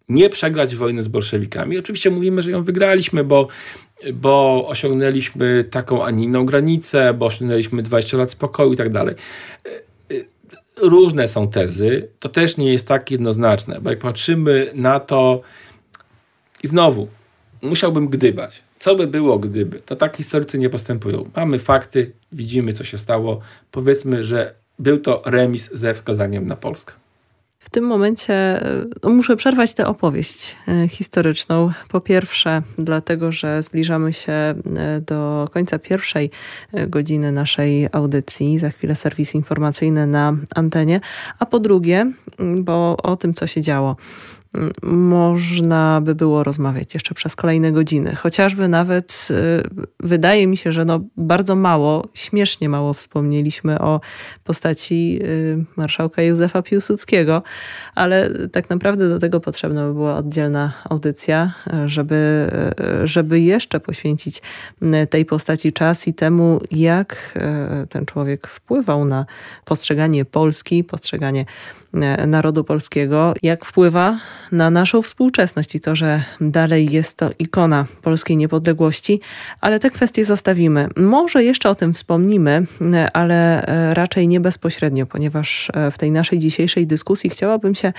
Nie przegrać wojny z bolszewikami. Oczywiście mówimy, że ją wygraliśmy, bo bo osiągnęliśmy taką, a nie inną granicę, bo osiągnęliśmy 20 lat spokoju i tak dalej. Różne są tezy, to też nie jest tak jednoznaczne, bo jak patrzymy na to i znowu, musiałbym gdybać. Co by było, gdyby? To tak historycy nie postępują. Mamy fakty, widzimy, co się stało. Powiedzmy, że był to remis ze wskazaniem na Polskę. W tym momencie e, no, muszę przerwać tę opowieść e, historyczną. Po pierwsze, dlatego, że zbliżamy się e, do końca pierwszej godziny naszej audycji. Za chwilę serwis informacyjny na antenie. A po drugie, bo o tym, co się działo można by było rozmawiać jeszcze przez kolejne godziny. Chociażby nawet y, wydaje mi się, że no bardzo mało, śmiesznie mało wspomnieliśmy o postaci y, marszałka Józefa Piłsudskiego, ale tak naprawdę do tego potrzebna by była oddzielna audycja, żeby, y, żeby jeszcze poświęcić tej postaci czas i temu, jak ten człowiek wpływał na postrzeganie Polski, postrzeganie narodu polskiego, jak wpływa na naszą współczesność i to, że dalej jest to ikona polskiej niepodległości, ale te kwestie zostawimy. Może jeszcze o tym wspomnimy, e, ale e, raczej nie bezpośrednio, ponieważ w tej naszej dzisiejszej dyskusji chciałabym się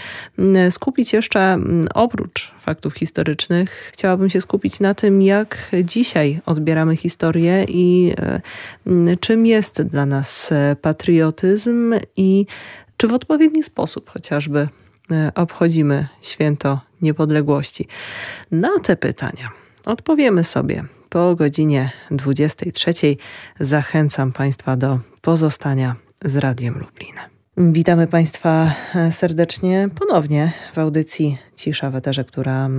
skupić jeszcze oprócz faktów historycznych, chciałabym się skupić na tym, jak dzisiaj odbieramy historię i czym jest dla nas patriotyzm i czy w odpowiedni sposób chociażby e, obchodzimy święto niepodległości? Na te pytania odpowiemy sobie po godzinie 23. Zachęcam Państwa do pozostania z Radiem Lublin. Witamy Państwa e, serdecznie ponownie w audycji Cisza w Eterze, która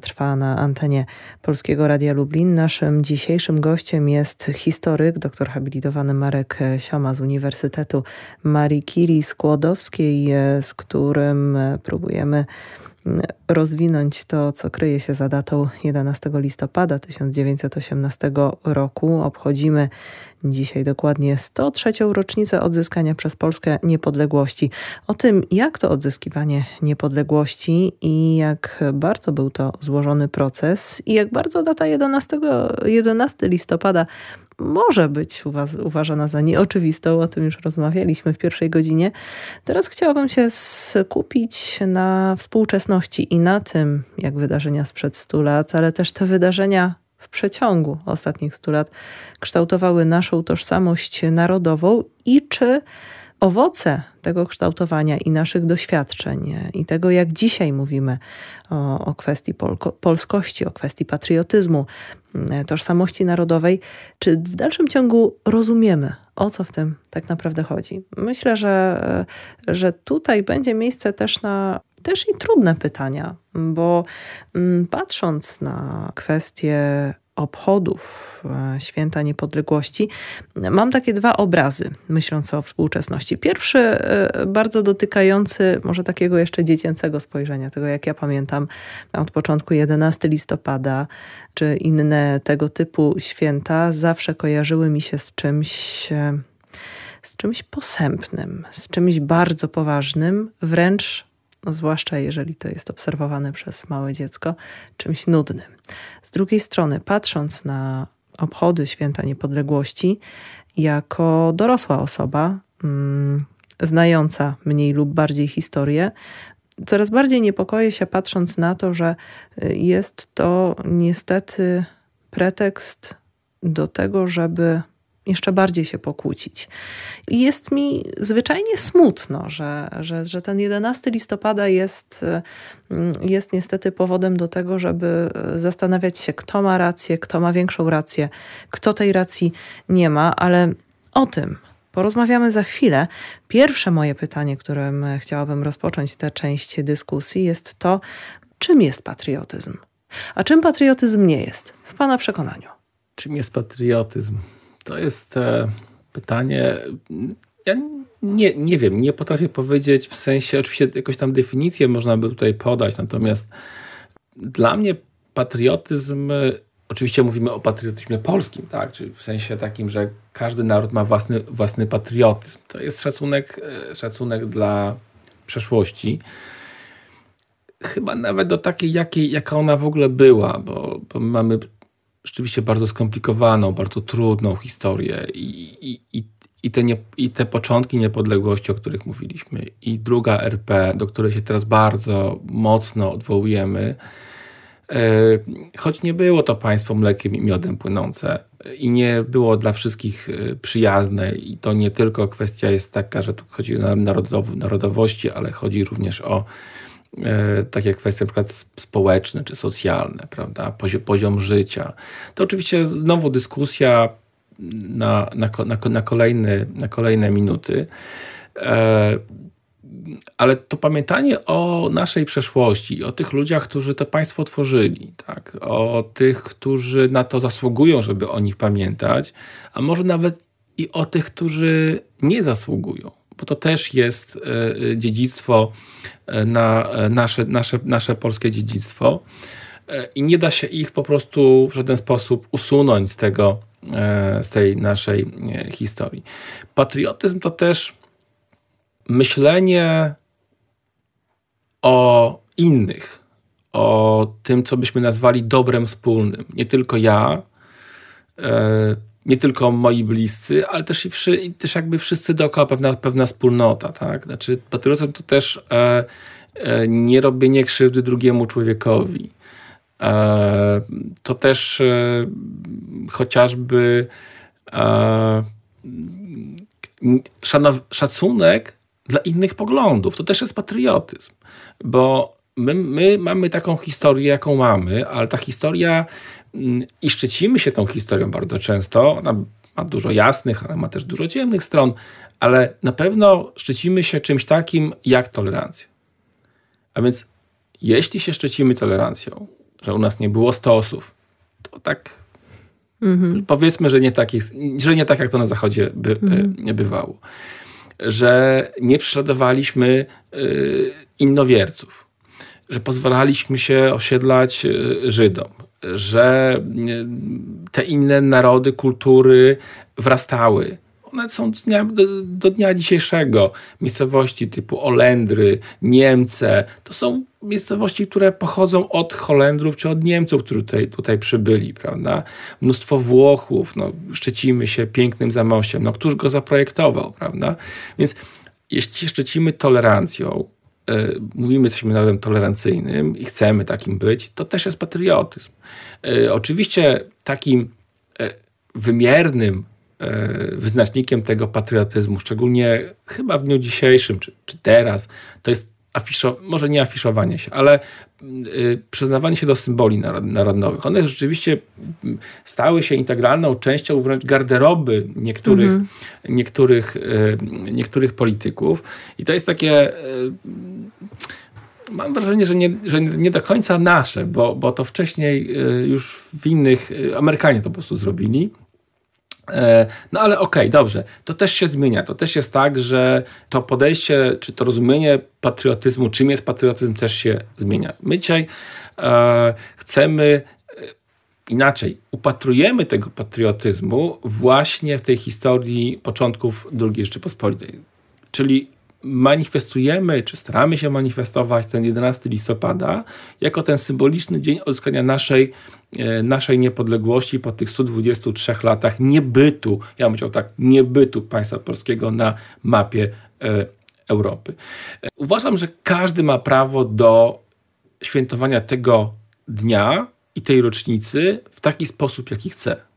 trwa na antenie Polskiego Radia Lublin. Naszym dzisiejszym gościem jest historyk, doktor habilitowany Marek Sioma z Uniwersytetu Marii Curie Skłodowskiej, e, z którym e, próbujemy rozwinąć to, co kryje się za datą 11 listopada 1918 roku. Obchodzimy dzisiaj dokładnie 103. rocznicę odzyskania przez Polskę niepodległości. O tym, jak to odzyskiwanie niepodległości i jak bardzo był to złożony proces i jak bardzo data 11, 11 listopada może być uważana za nieoczywistą, o tym już rozmawialiśmy w pierwszej godzinie. Teraz chciałabym się skupić na współczesności i na tym, jak wydarzenia sprzed 100 lat, ale też te wydarzenia w przeciągu ostatnich 100 lat kształtowały naszą tożsamość narodową i czy owoce tego kształtowania i naszych doświadczeń, i tego, jak dzisiaj mówimy o, o kwestii polko, polskości, o kwestii patriotyzmu, tożsamości narodowej, czy w dalszym ciągu rozumiemy, o co w tym tak naprawdę chodzi. Myślę, że, że tutaj będzie miejsce też na też i trudne pytania, bo patrząc na kwestie obchodów e, Święta Niepodległości, mam takie dwa obrazy, myśląc o współczesności. Pierwszy, e, bardzo dotykający może takiego jeszcze dziecięcego spojrzenia, tego jak ja pamiętam od początku 11 listopada, czy inne tego typu święta, zawsze kojarzyły mi się z czymś e, z czymś posępnym, z czymś bardzo poważnym, wręcz no zwłaszcza jeżeli to jest obserwowane przez małe dziecko, czymś nudnym. Z drugiej strony, patrząc na obchody święta niepodległości jako dorosła osoba, mm, znająca mniej lub bardziej historię, coraz bardziej niepokoję się patrząc na to, że y, jest to niestety pretekst do tego, żeby jeszcze bardziej się pokłócić. I jest mi zwyczajnie smutno, że, że, że ten 11 listopada jest, mm, jest niestety powodem do tego, żeby zastanawiać się, kto ma rację, kto ma większą rację, kto tej racji nie ma, ale o tym porozmawiamy za chwilę. Pierwsze moje pytanie, którym chciałabym rozpocząć tę część dyskusji, jest to, czym jest patriotyzm? A czym patriotyzm nie jest, w Pana przekonaniu? Czym jest patriotyzm? To jest e, pytanie. Ja nie, nie wiem, nie potrafię powiedzieć w sensie, oczywiście jakąś tam definicję można by tutaj podać, natomiast dla mnie patriotyzm, oczywiście mówimy o patriotyzmie polskim, tak, czyli w sensie takim, że każdy naród ma własny, własny patriotyzm. To jest szacunek, e, szacunek dla przeszłości. Chyba nawet do takiej, jakiej, jaka ona w ogóle była, bo, bo mamy rzeczywiście bardzo skomplikowaną, bardzo trudną historię i, i, i, i, te, nie, i te początki niepodległości, o których mówiliśmy, i druga RP, do której się teraz bardzo mocno odwołujemy, e, choć nie było to państwo mlekiem i miodem płynące i nie było dla wszystkich e, przyjazne i to nie tylko kwestia jest taka, że tu chodzi o narodowości, ale chodzi również o takie kwestie przykład społeczne czy socjalne, prawda, poziom, poziom życia. To oczywiście znowu dyskusja na, na, na, na, kolejne, na kolejne minuty. E, ale to pamiętanie o naszej przeszłości, o tych ludziach, którzy to państwo tworzyli, tak? o tych, którzy na to zasługują, żeby o nich pamiętać, a może nawet i o tych, którzy nie zasługują bo to też jest e, dziedzictwo, e, na e, nasze, nasze, nasze polskie dziedzictwo i nie da się ich po prostu w żaden sposób usunąć z tego, z tej naszej historii. Patriotyzm to też myślenie o innych, o tym, co byśmy nazwali dobrem wspólnym. Nie tylko ja, nie tylko moi bliscy, ale też, też jakby wszyscy dookoła, pewna, pewna wspólnota. Tak? Znaczy, patriotyzm to też e, e, nie robienie krzywdy drugiemu człowiekowi. E, to też e, chociażby e, szanow, szacunek dla innych poglądów. To też jest patriotyzm, bo my, my mamy taką historię, jaką mamy, ale ta historia i szczycimy się tą historią bardzo często. Ona ma dużo jasnych, ale ma też dużo ciemnych stron, ale na pewno szczycimy się czymś takim jak tolerancja. A więc jeśli się szczycimy tolerancją, że u nas nie było stosów, to tak mhm. powiedzmy, że nie, tak jest, że nie tak jak to na Zachodzie by, mhm. E, bywało. Że nie prześladowaliśmy y, innowierców, że pozwalaliśmy się osiedlać e, Żydom, że te inne narody, kultury wrastały. One są dnia, do, do, dnia dzisiejszego. Miejscowości typu Olendry, Niemce, to są miejscowości, które pochodzą od Holendrów czy od Niemców, którzy tutaj, tutaj przybyli, prawda? Mnóstwo Włochów, no, szczycimy się pięknym zamosiem, no, któż go zaprojektował, prawda? Więc jeśli szczycimy tolerancją, E, mówimy, jesteśmy narodem tolerancyjnym i chcemy takim być, to też jest patriotyzm. E, oczywiście takim e, wymiernym wyznacznikiem tego patriotyzmu, szczególnie chyba w dniu dzisiejszym, czy, czy teraz, to jest afiszo, może nie afiszowanie się, ale y, przyznawanie się do symboli narodowych. One rzeczywiście mm, stały się integralną częścią wręcz garderoby niektórych, mm -hmm. niektórych, y, niektórych polityków. I to jest takie. Mam wrażenie, że nie, że nie do końca nasze, bo, bo to wcześniej y, już w innych, y, Amerykanie to po prostu zrobili. E, no ale okej, okay, dobrze, to też się zmienia. To też jest tak, że to podejście, czy to rozumienie patriotyzmu, czym jest patriotyzm, też się zmienia. My dzisiaj e, chcemy e, inaczej, upatrujemy tego patriotyzmu właśnie w tej historii początków II Rzeczypospolitej. Czyli manifestujemy, czy staramy się manifestować ten 11 listopada jako ten symboliczny dzień odzyskania naszej, e, naszej niepodległości po tych 123 latach niebytu, ja bym tak, niebytu państwa polskiego na mapie e, Europy. E, uważam, że każdy ma prawo do świętowania tego dnia i tej rocznicy w taki sposób, jaki chce.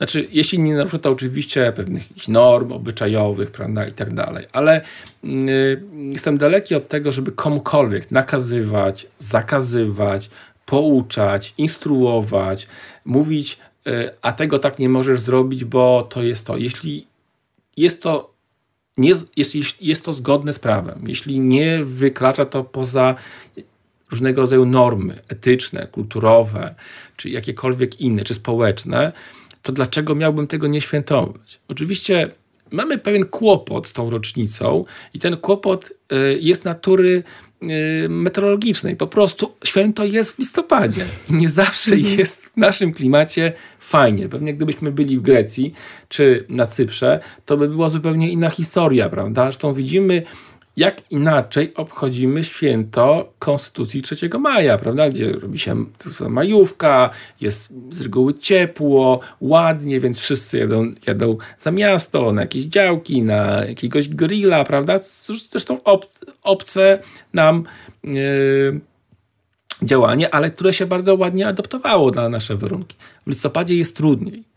Znaczy, jeśli nie narusza to oczywiście pewnych norm obyczajowych, prawda, i tak dalej, ale yy, jestem daleki od tego, żeby komukolwiek nakazywać, zakazywać, pouczać, instruować, mówić, yy, a tego tak nie możesz zrobić, bo to jest to. Jeśli jest to nie, jest, jest to zgodne z prawem, jeśli nie wykracza to poza różnego rodzaju normy etyczne, kulturowe, czy jakiekolwiek inne, czy społeczne, to dlaczego miałbym tego nie świętować? Oczywiście mamy pewien kłopot z tą rocznicą i ten kłopot y, jest natury y, meteorologicznej. Po prostu święto jest w listopadzie i nie zawsze mhm. jest w naszym klimacie fajnie. Pewnie gdybyśmy byli w Grecji czy na Cyprze, to by była zupełnie inna historia, prawda? Zresztą widzimy jak inaczej obchodzimy święto Konstytucji 3 maja, prawda? Gdzie robi się majówka, jest z reguły ciepło, ładnie, więc wszyscy jadą, jadą za miasto, na jakieś działki, na jakiegoś grilla, prawda? Zresztą ob, obce nam yy, działanie, ale które się bardzo ładnie adaptowało na nasze warunki. W listopadzie jest trudniej.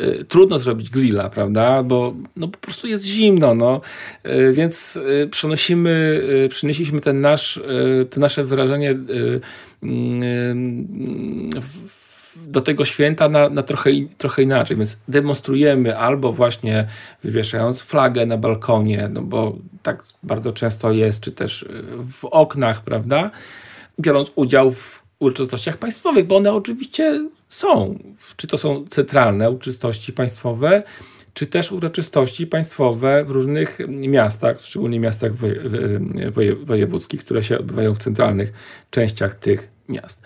Y, trudno zrobić grilla, prawda? Bo no, po prostu jest zimno, no. Y, więc y, przenosimy, przynieśliśmy ten nasz, to nasze wyrażenie do tego święta na, na trochę, trochę inaczej, więc demonstrujemy albo właśnie wywieszając flagę na balkonie, no bo tak bardzo często jest, czy też w oknach, prawda? Biorąc udział w uroczystościach państwowych, bo one oczywiście są. Czy to są centralne uroczystości państwowe, czy też uroczystości państwowe w różnych miastach, szczególnie miastach woje, woje, wojewódzkich, które się odbywają w centralnych częściach tych miast.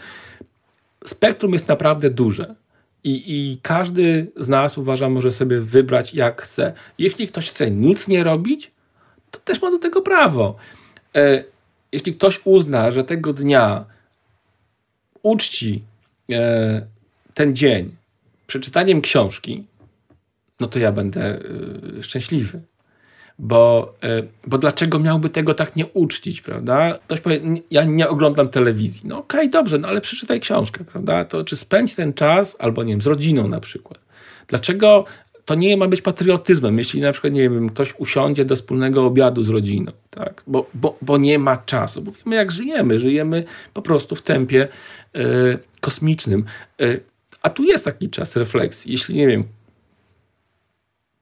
Spektrum jest naprawdę duże. I, I każdy z nas uważa, może sobie wybrać jak chce. Jeśli ktoś chce nic nie robić, to też ma do tego prawo. E, jeśli ktoś uzna, że tego dnia uczci e, ten dzień przeczytaniem książki, no to ja będę y, szczęśliwy. Bo, y, bo dlaczego miałby tego tak nie uczcić, prawda? Ktoś powie, ja nie oglądam telewizji. No okej, okay, dobrze, no ale przeczytaj książkę, prawda? To czy spędź ten czas, albo nie wiem, z rodziną na przykład. Dlaczego to nie ma być patriotyzmem, jeśli na przykład, nie wiem, ktoś usiądzie do wspólnego obiadu z rodziną, tak? Bo, bo, bo nie ma czasu, bo wiemy jak żyjemy, żyjemy po prostu w tempie y, kosmicznym. Y, a tu jest taki czas refleksji. Jeśli, nie wiem,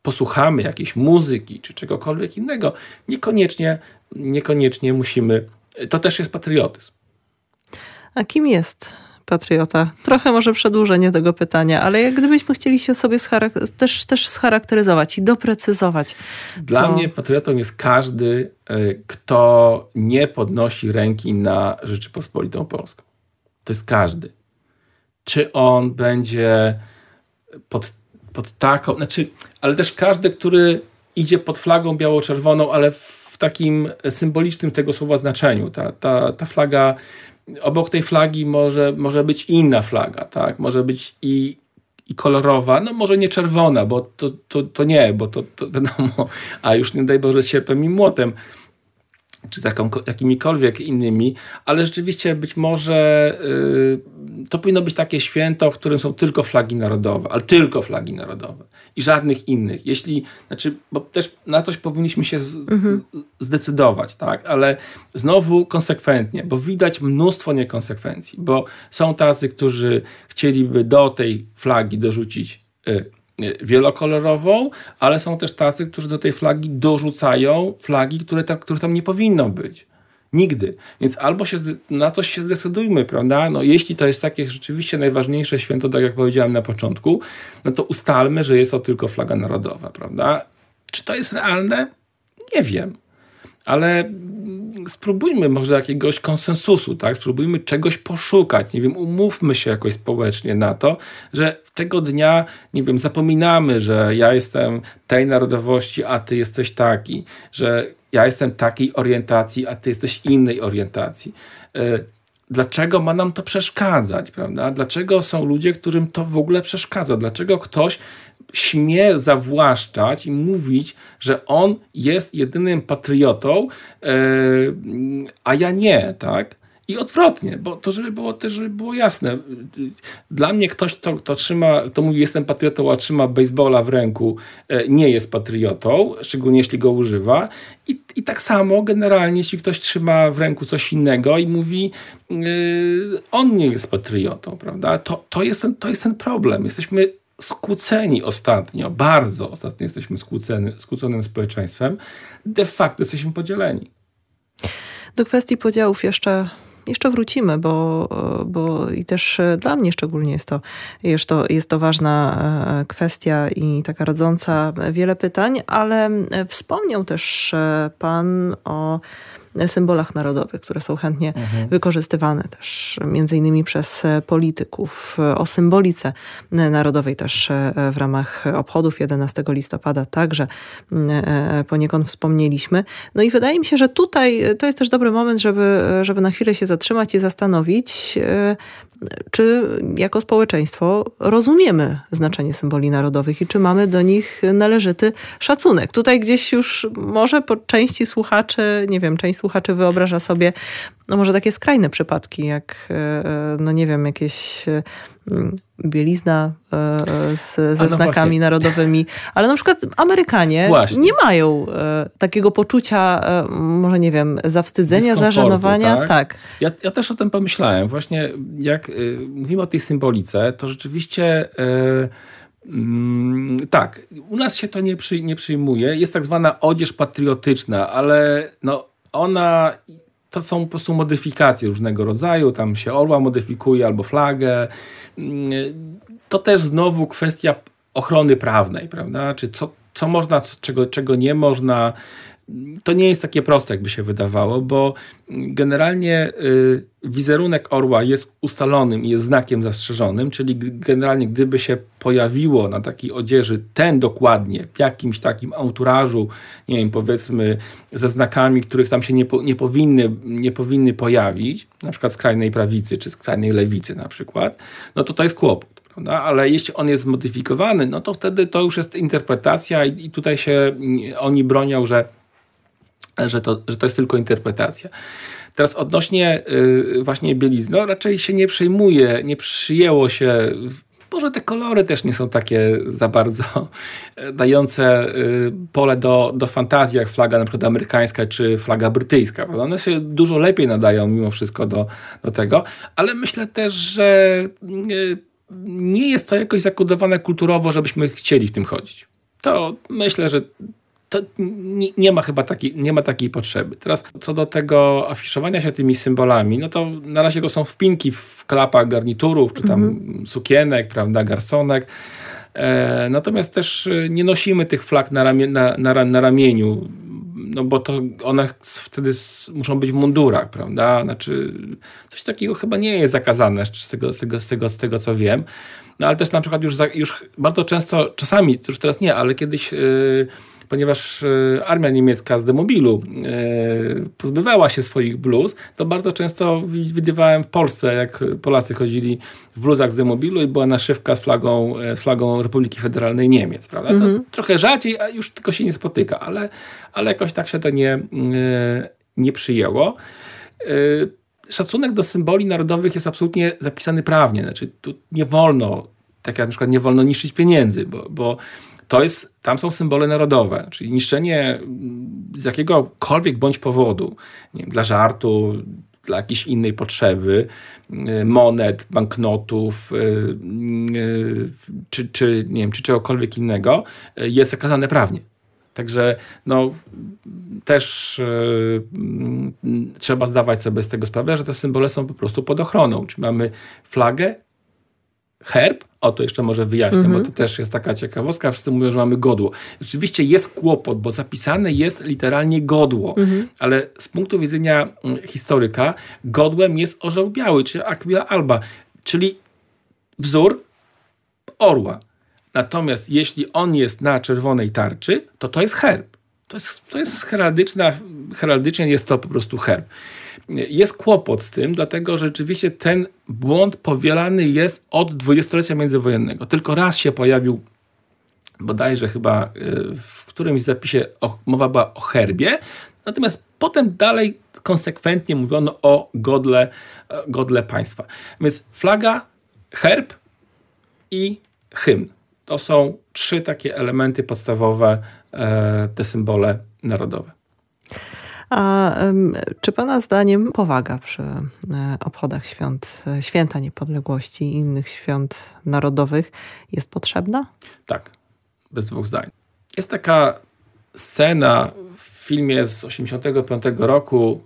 posłuchamy jakiejś muzyki czy czegokolwiek innego, niekoniecznie, niekoniecznie musimy. To też jest patriotyzm. A kim jest patriota? Trochę może przedłużenie tego pytania, ale jak gdybyśmy chcieli się sobie też, też scharakteryzować i doprecyzować. Dla to... mnie patriotą jest każdy, e, kto nie podnosi ręki na Rzeczypospolitą Polską. To jest każdy czy on będzie pod, pod taką, znaczy, ale też każdy, który idzie pod flagą biało-czerwoną, ale w takim symbolicznym tego słowa znaczeniu. Ta, ta, ta flaga, obok tej flagi może, może być inna flaga, tak? Może być i, i kolorowa, no może nie czerwona, bo to, to, to nie, bo to, to wiadomo, a już nie daj Boże z sierpem i młotem czy z jaką, jakimikolwiek innymi, ale rzeczywiście być może yy, to powinno być takie święto, w którym są tylko flagi narodowe, ale tylko flagi narodowe i żadnych innych. Jeśli, znaczy, bo też na coś powinniśmy się z, mhm. zdecydować, tak, ale znowu konsekwentnie, bo widać mnóstwo niekonsekwencji, bo są tacy, którzy chcieliby do tej flagi dorzucić yy, wielokolorową, ale są też tacy, którzy do tej flagi dorzucają flagi, które, tam, które tam nie powinno być. Nigdy. Więc albo się na coś się zdecydujmy, prawda? No, jeśli to jest takie rzeczywiście najważniejsze święto, tak jak powiedziałem na początku, no to ustalmy, że jest to tylko flaga narodowa, prawda? Czy to jest realne? Nie wiem. Ale spróbujmy może jakiegoś konsensusu, tak? Spróbujmy czegoś poszukać, nie wiem, umówmy się jakoś społecznie na to, że tego dnia, nie wiem, zapominamy, że ja jestem tej narodowości, a ty jesteś taki, że ja jestem takiej orientacji, a ty jesteś innej orientacji. E, dlaczego ma nam to przeszkadzać, prawda? Dlaczego są ludzie, którym to w ogóle przeszkadza? Dlaczego ktoś śmie zawłaszczać i mówić, że on jest jedynym patriotą, e, a ja nie, tak? I odwrotnie, bo to, żeby było też żeby było jasne. Dla mnie ktoś, kto, kto trzyma, to mówi, jestem patriotą, a trzyma baseballa w ręku, e, nie jest patriotą, szczególnie jeśli go używa. I, I tak samo generalnie, jeśli ktoś trzyma w ręku coś innego i mówi, yy, on nie jest patriotą, prawda? To, to, jest ten, to jest ten problem. Jesteśmy skłóceni ostatnio, bardzo ostatnio jesteśmy skłóceni, skłóconym społeczeństwem. De facto jesteśmy podzieleni. Do kwestii podziałów jeszcze jeszcze wrócimy, bo, bo i też dla mnie szczególnie jest to, jest to, jest to ważna e, kwestia i taka rodząca wiele pytań, ale wspomniał też e, Pan o symbolach narodowych, które są chętnie mhm. wykorzystywane też między innymi przez polityków. O symbolice narodowej też w ramach obchodów 11 listopada także e, poniekąd wspomnieliśmy. No i wydaje mi się, że tutaj to jest też dobry moment, żeby, żeby na chwilę się zatrzymać i zastanowić, e, czy jako społeczeństwo rozumiemy znaczenie symboli narodowych i czy mamy do nich należyty szacunek. Tutaj gdzieś już może po części słuchaczy, nie wiem, część słuchaczy wyobraża sobie, no może takie skrajne przypadki, jak, e, no nie wiem, jakieś e, bielizna e, z, ze no znakami właśnie. narodowymi, ale na przykład Amerykanie właśnie. nie mają takiego poczucia, może nie wiem, zawstydzenia, zażenowania. Tak. tak. Ja, ja, też o tym pomyślałem. Właśnie jak mówimy o tej symbolice, to rzeczywiście mm, tak, u nas się to nie, przy, nie przyjmuje. Jest tak zwana odzież patriotyczna, ale no, ona to są po prostu modyfikacje różnego rodzaju, tam się orła modyfikuje albo flagę. To też znowu kwestia ochrony prawnej, prawda? Czy co, co można, czego, czego nie można to nie jest takie proste, jakby się wydawało, bo generalnie y, wizerunek orła jest ustalonym i jest znakiem zastrzeżonym, czyli generalnie gdyby się pojawiło na takiej odzieży ten dokładnie w jakimś takim auturażu, nie wiem, powiedzmy ze znakami, których tam się nie, nie, powinny, nie powinny pojawić, na przykład skrajnej prawicy czy skrajnej lewicy na przykład, no to to jest kłopot. Prawda? Ale jeśli on jest zmodyfikowany, no to wtedy to już jest interpretacja i, i tutaj się mm, oni bronią, że że to, że to jest tylko interpretacja. Teraz odnośnie y, właśnie bielizny, no raczej się nie przejmuje, nie przyjęło się może te kolory też nie są takie za bardzo dające y, pole do, do fantazji, jak flaga na przykład amerykańska czy flaga brytyjska. Prawda? One się dużo lepiej nadają mimo wszystko do, do tego, ale myślę też, że y, nie jest to jakoś zakodowane kulturowo, żebyśmy chcieli w tym chodzić. To myślę, że to nie, nie, ma chyba takiej, nie ma takiej potrzeby. Teraz co do tego afiszowania się tymi symbolami, no to na razie to są wpinki w klapach garniturów, czy tam mhm. sukienek, prawda, garsonek. E, natomiast też e, nie nosimy tych flag na, ramie, na, na, na ramieniu, no bo to one wtedy muszą być w mundurach, prawda? Znaczy, coś takiego chyba nie jest zakazane z tego, z tego, z tego, z tego co wiem. No ale też na przykład już, już bardzo często, czasami, już teraz nie, ale kiedyś... Yy, ponieważ e, armia niemiecka z demobilu e, pozbywała się swoich bluz, to bardzo często widywałem w Polsce, jak Polacy chodzili w bluzach z demobilu i była naszywka z flagą, e, flagą Republiki Federalnej Niemiec. Prawda? To mhm. trochę rzadziej, a już tylko się nie spotyka, ale, ale jakoś tak się to nie, nie przyjęło szacunek do symboli narodowych jest absolutnie zapisany prawnie. Znaczy, tu nie wolno, tak jak na przykład nie wolno niszczyć pieniędzy, bo, bo to jest, tam są symbole narodowe, czyli niszczenie z jakiegokolwiek bądź powodu, nie wiem, dla żartu, dla jakiejś innej potrzeby, y, monet, banknotów, y, y, czy, czy, nie wiem, czy czegokolwiek innego, jest zakazane prawnie. Także no, też yy, trzeba zdawać sobie z tego sprawę, że te symbole są po prostu pod ochroną. Czy mamy flagę herb, o to jeszcze może wyjaśnię, mm -hmm. bo to też jest taka ciekawostka. Wszyscy mówią, że mamy godło. Rzeczywiście jest kłopot, bo zapisane jest literalnie godło, mm -hmm. ale z punktu widzenia mm, historyka godłem jest orzeł biały, czy Aquila alba, czyli wzór orła. Natomiast jeśli on jest na czerwonej tarczy, to to jest herb. To jest, to jest heraldyczna, heraldycznie jest to po prostu herb. Jest kłopot z tym, dlatego że rzeczywiście ten błąd powielany jest od dwudziestolecia międzywojennego. Tylko raz się pojawił, bodajże chyba e, w którymś zapisie mowa była o herbie, natomiast potem dalej konsekwentnie mówiono o godle, e, godle państwa. Więc flaga, herb i hymn. To są trzy takie elementy podstawowe, e, te symbole narodowe. A czy Pana zdaniem powaga przy e, obchodach świąt, e, święta niepodległości i innych świąt narodowych jest potrzebna? Tak, bez dwóch zdań. Jest taka scena w filmie z 1985 roku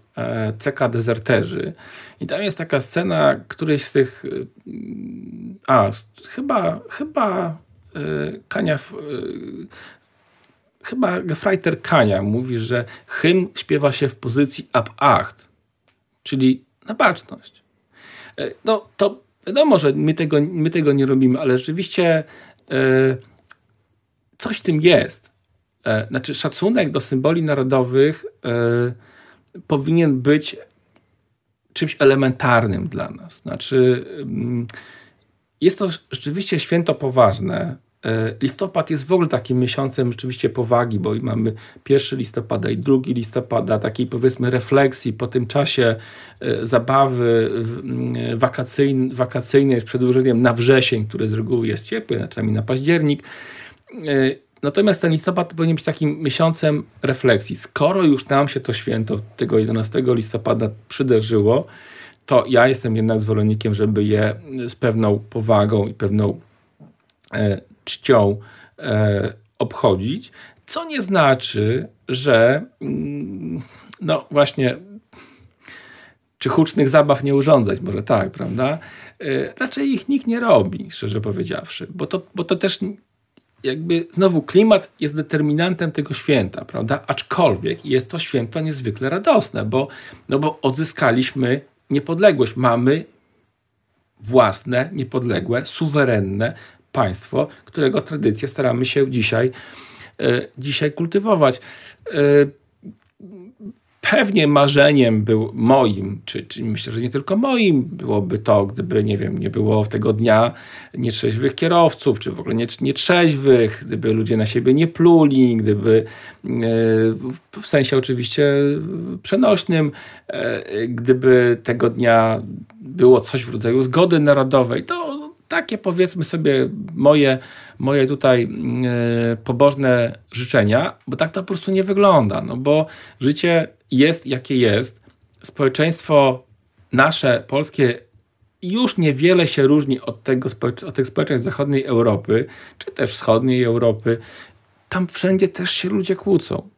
CK Dezerterzy i tam jest taka scena, któryś z tych a, chyba chyba Kania, chyba Gefreiter Kania mówi, że hymn śpiewa się w pozycji ab acht, czyli na baczność. E, no to wiadomo, że my tego, my tego nie robimy, ale rzeczywiście e, coś w tym jest. E, znaczy szacunek do symboli narodowych powinien być czymś elementarnym dla nas. Znaczy mm, jest to rzeczywiście święto poważne. E, listopad jest w ogóle takim miesiącem rzeczywiście powagi, bo mamy 1 listopada i 2 listopada, takiej powiedzmy refleksji po tym czasie e, zabawy wakacyjnej, wakacyjnej z przedłużeniem na wrzesień, który z reguły jest ciepły, czasami na październik. E, natomiast ten listopad powinien być takim miesiącem refleksji. Skoro już nam się to święto tego 11 listopada przydarzyło, to ja jestem jednak zwolennikiem, żeby je z pewną powagą i pewną czcią e, obchodzić, co nie znaczy, że mm, no właśnie czy hucznych zabaw nie urządzać, może tak, prawda? E, raczej ich nikt nie robi, szczerze powiedziawszy, bo to, bo to też jakby znowu klimat jest determinantem tego święta, prawda? Aczkolwiek jest to święto niezwykle radosne, bo, no bo odzyskaliśmy niepodległość. Mamy własne, niepodległe, suwerenne państwo, którego tradycje staramy się dzisiaj, e, dzisiaj kultywować. E, pewnie marzeniem był moim, czy, czy myślę, że nie tylko moim, byłoby to, gdyby, nie wiem, nie było tego dnia nietrzeźwych kierowców, czy w ogóle nie, nietrzeźwych, gdyby ludzie na siebie nie pluli, gdyby e, w sensie oczywiście przenośnym, gdyby tego dnia było coś w rodzaju zgody narodowej, to takie powiedzmy sobie moje, moje tutaj e, pobożne życzenia, bo tak to po prostu nie wygląda, no bo życie jest jakie jest. Społeczeństwo nasze, polskie, już niewiele się różni od, tego, od tych społeczeństw zachodniej Europy, czy też wschodniej Europy. Tam wszędzie też się ludzie kłócą.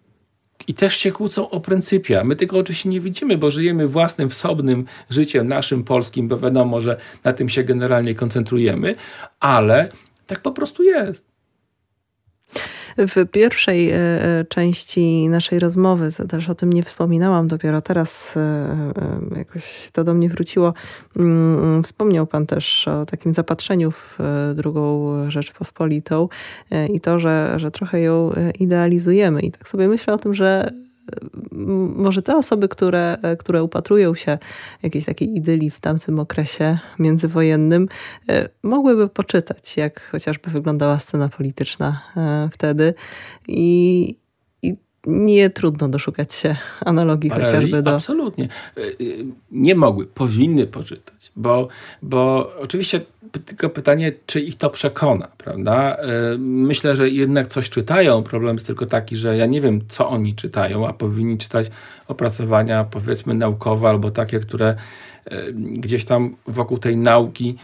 I też się kłócą o pryncypia. My tego oczywiście nie widzimy, bo żyjemy własnym, wsobnym życiem naszym polskim, bo wiadomo, że na tym się generalnie koncentrujemy, ale tak po prostu jest. W pierwszej e, e, części naszej rozmowy, też o tym nie wspominałam, dopiero teraz e, jakoś to do mnie wróciło. Mm, wspomniał Pan też o takim zapatrzeniu w drugą Rzeczpospolitą i to, że, że trochę ją idealizujemy. I tak sobie myślę o tym, że może te osoby, które, które upatrują się jakiejś takiej idylii w tamtym okresie międzywojennym, e, mogłyby poczytać, jak chociażby wyglądała scena polityczna e, wtedy. I, nie trudno doszukać się analogii Parali, chociażby do... Absolutnie. E, e, nie mogły, powinny poczytać, bo, bo oczywiście tylko pytanie, czy ich to przekona, prawda? E, myślę, że jednak coś czytają. Problem jest tylko taki, że ja nie wiem, co oni czytają, a powinni czytać opracowania, powiedzmy, naukowe albo takie, które gdzieś tam wokół tej nauki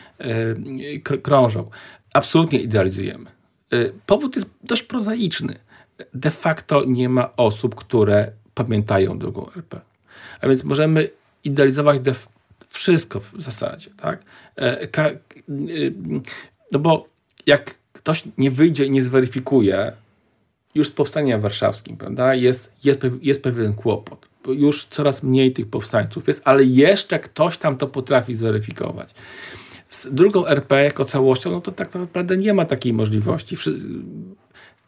krążą. Absolutnie idealizujemy. Powód jest dość prozaiczny de facto nie ma osób, które pamiętają drugą RP. A więc możemy idealizować Wszystko w zasadzie, tak? E, no bo jak ktoś nie wyjdzie i nie zweryfikuje, już z powstaniem warszawskim, prawda, jest, jest, jest pewien kłopot. Już coraz mniej tych powstańców jest, ale jeszcze ktoś tam to potrafi zweryfikować. Z drugą RP jako całością, no to tak naprawdę nie ma takiej możliwości.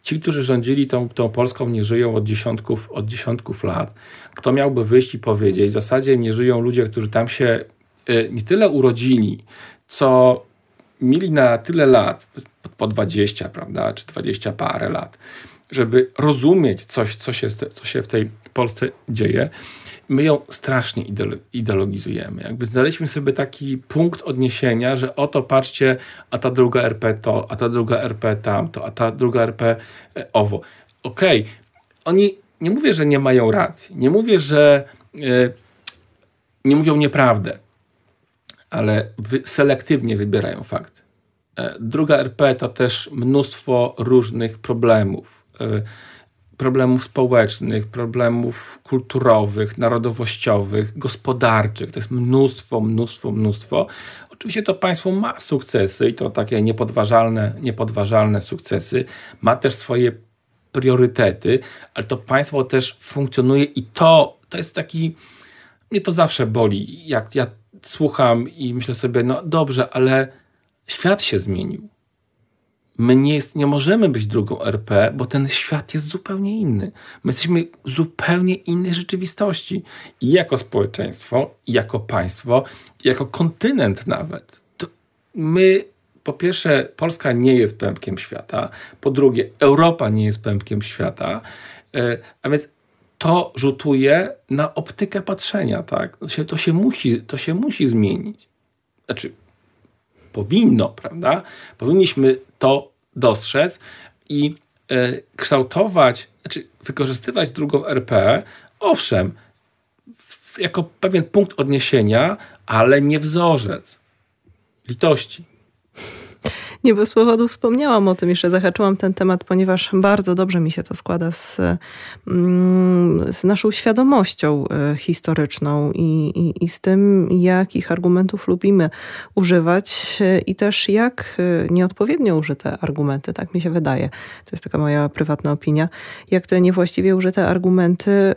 Ci, którzy rządzili tą, tą Polską, nie żyją od dziesiątków, od dziesiątków lat. Kto miałby wyjść i powiedzieć, w zasadzie nie żyją ludzie, którzy tam się y, nie tyle urodzili, co mieli na tyle lat, po 20, prawda, czy 20 parę lat, żeby rozumieć coś, co się, co się w tej Polsce dzieje, my ją strasznie ideologizujemy. Jakby znaleźliśmy sobie taki punkt odniesienia, że oto patrzcie, a ta druga RP to, a ta druga RP tamto, a ta druga RP e, owo. Okej, okay. oni, nie mówię, że nie mają racji, nie mówię, że e, nie mówią nieprawdę, ale wy, selektywnie wybierają fakt. E, druga RP to też mnóstwo różnych problemów problemów społecznych, problemów kulturowych, narodowościowych, gospodarczych. To jest mnóstwo, mnóstwo, mnóstwo. Oczywiście to państwo ma sukcesy i to takie niepodważalne, niepodważalne sukcesy. Ma też swoje priorytety, ale to państwo też funkcjonuje i to, to jest taki, mnie to zawsze boli, jak ja słucham i myślę sobie, no dobrze, ale świat się zmienił My nie, jest, nie możemy być drugą RP, bo ten świat jest zupełnie inny. My jesteśmy w zupełnie innej rzeczywistości. I jako społeczeństwo, i jako państwo, i jako kontynent nawet. To my, po pierwsze, Polska nie jest pępkiem świata. Po drugie, Europa nie jest pępkiem świata. E, a więc to rzutuje na optykę patrzenia, tak? To się, to się, musi, to się musi zmienić. Znaczy, powinno, prawda? Powinniśmy to dostrzec i e, kształtować, znaczy wykorzystywać drugą RP, owszem, jako pewien punkt odniesienia, ale nie wzorzec litości. Nie bez powodu wspomniałam o tym, jeszcze zahaczyłam ten temat, ponieważ bardzo dobrze mi się to składa z, mm, z naszą świadomością e, historyczną i, i, i z tym, jakich argumentów lubimy używać e, i też jak e, nieodpowiednio użyte argumenty, tak mi się wydaje, to jest taka moja prywatna opinia, jak te niewłaściwie użyte argumenty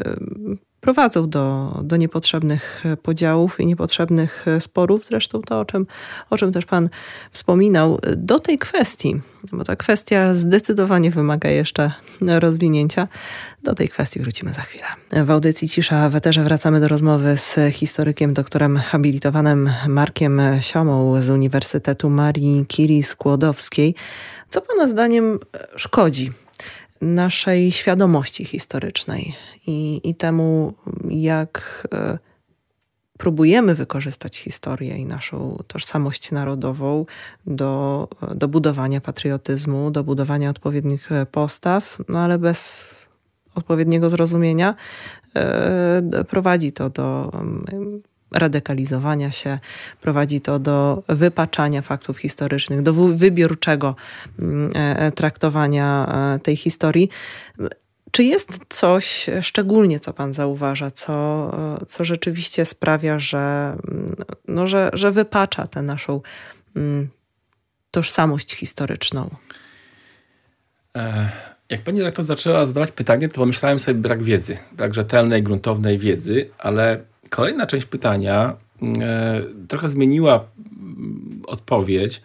prowadzą do, do niepotrzebnych podziałów i niepotrzebnych sporów. Zresztą to, o czym, o czym też Pan wspominał, do tej kwestii, bo ta kwestia zdecydowanie wymaga jeszcze rozwinięcia. Do tej kwestii wrócimy za chwilę. W audycji Cisza w Eterze wracamy do rozmowy z historykiem, doktorem habilitowanym Markiem Siomą z Uniwersytetu Marii Curie Skłodowskiej. Co Pana zdaniem szkodzi naszej świadomości historycznej i, i temu, jak e, próbujemy wykorzystać historię i naszą tożsamość narodową do, do budowania patriotyzmu, do budowania odpowiednich postaw, no ale bez odpowiedniego zrozumienia e, prowadzi to do radykalizowania się, prowadzi to do wypaczania faktów historycznych, do wybiórczego mm, e, e, traktowania e, tej historii. Czy jest coś szczególnie, co Pan zauważa, co, co rzeczywiście sprawia, że, mm, no, że, że wypacza tę naszą mm, tożsamość historyczną? Jak pani redaktor zaczęła zadawać pytanie, to pomyślałem sobie brak wiedzy, brak rzetelnej, gruntownej wiedzy, ale Kolejna część pytania e, trochę zmieniła mm, odpowiedź,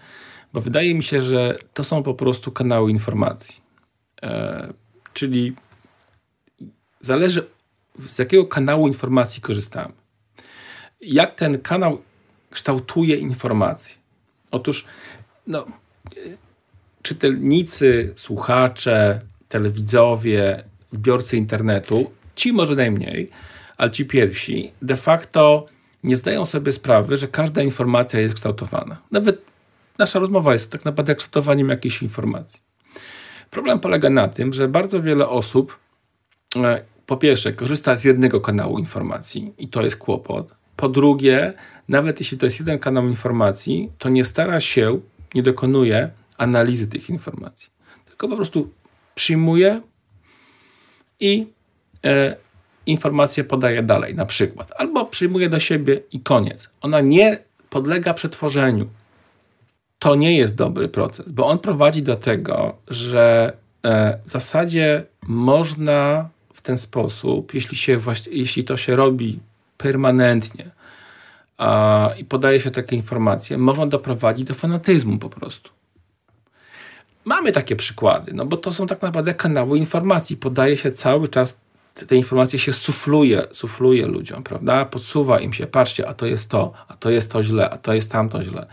bo wydaje mi się, że to są po prostu kanały informacji. E, czyli zależy, z jakiego kanału informacji korzystamy. Jak ten kanał kształtuje informacje. Otóż no, czytelnicy, słuchacze, telewidzowie, odbiorcy internetu, ci może najmniej, ale ci pierwsi de facto nie zdają sobie sprawy, że każda informacja jest kształtowana. Nawet nasza rozmowa jest tak naprawdę kształtowaniem jakiejś informacji. Problem polega na tym, że bardzo wiele osób e, po pierwsze korzysta z jednego kanału informacji i to jest kłopot. Po drugie, nawet jeśli to jest jeden kanał informacji, to nie stara się, nie dokonuje analizy tych informacji. Tylko po prostu przyjmuje i e, informację podaje dalej, na przykład, albo przyjmuje do siebie i koniec. Ona nie podlega przetworzeniu. To nie jest dobry proces, bo on prowadzi do tego, że e, w zasadzie można w ten sposób, jeśli, się jeśli to się robi permanentnie a, i podaje się takie informacje, można doprowadzić do fanatyzmu po prostu. Mamy takie przykłady, no bo to są tak naprawdę kanały informacji. Podaje się cały czas, te informacje się sufluje, sufluje ludziom, prawda? Podsuwa im się, patrzcie, a to jest to, a to jest to źle, a to jest tamto źle.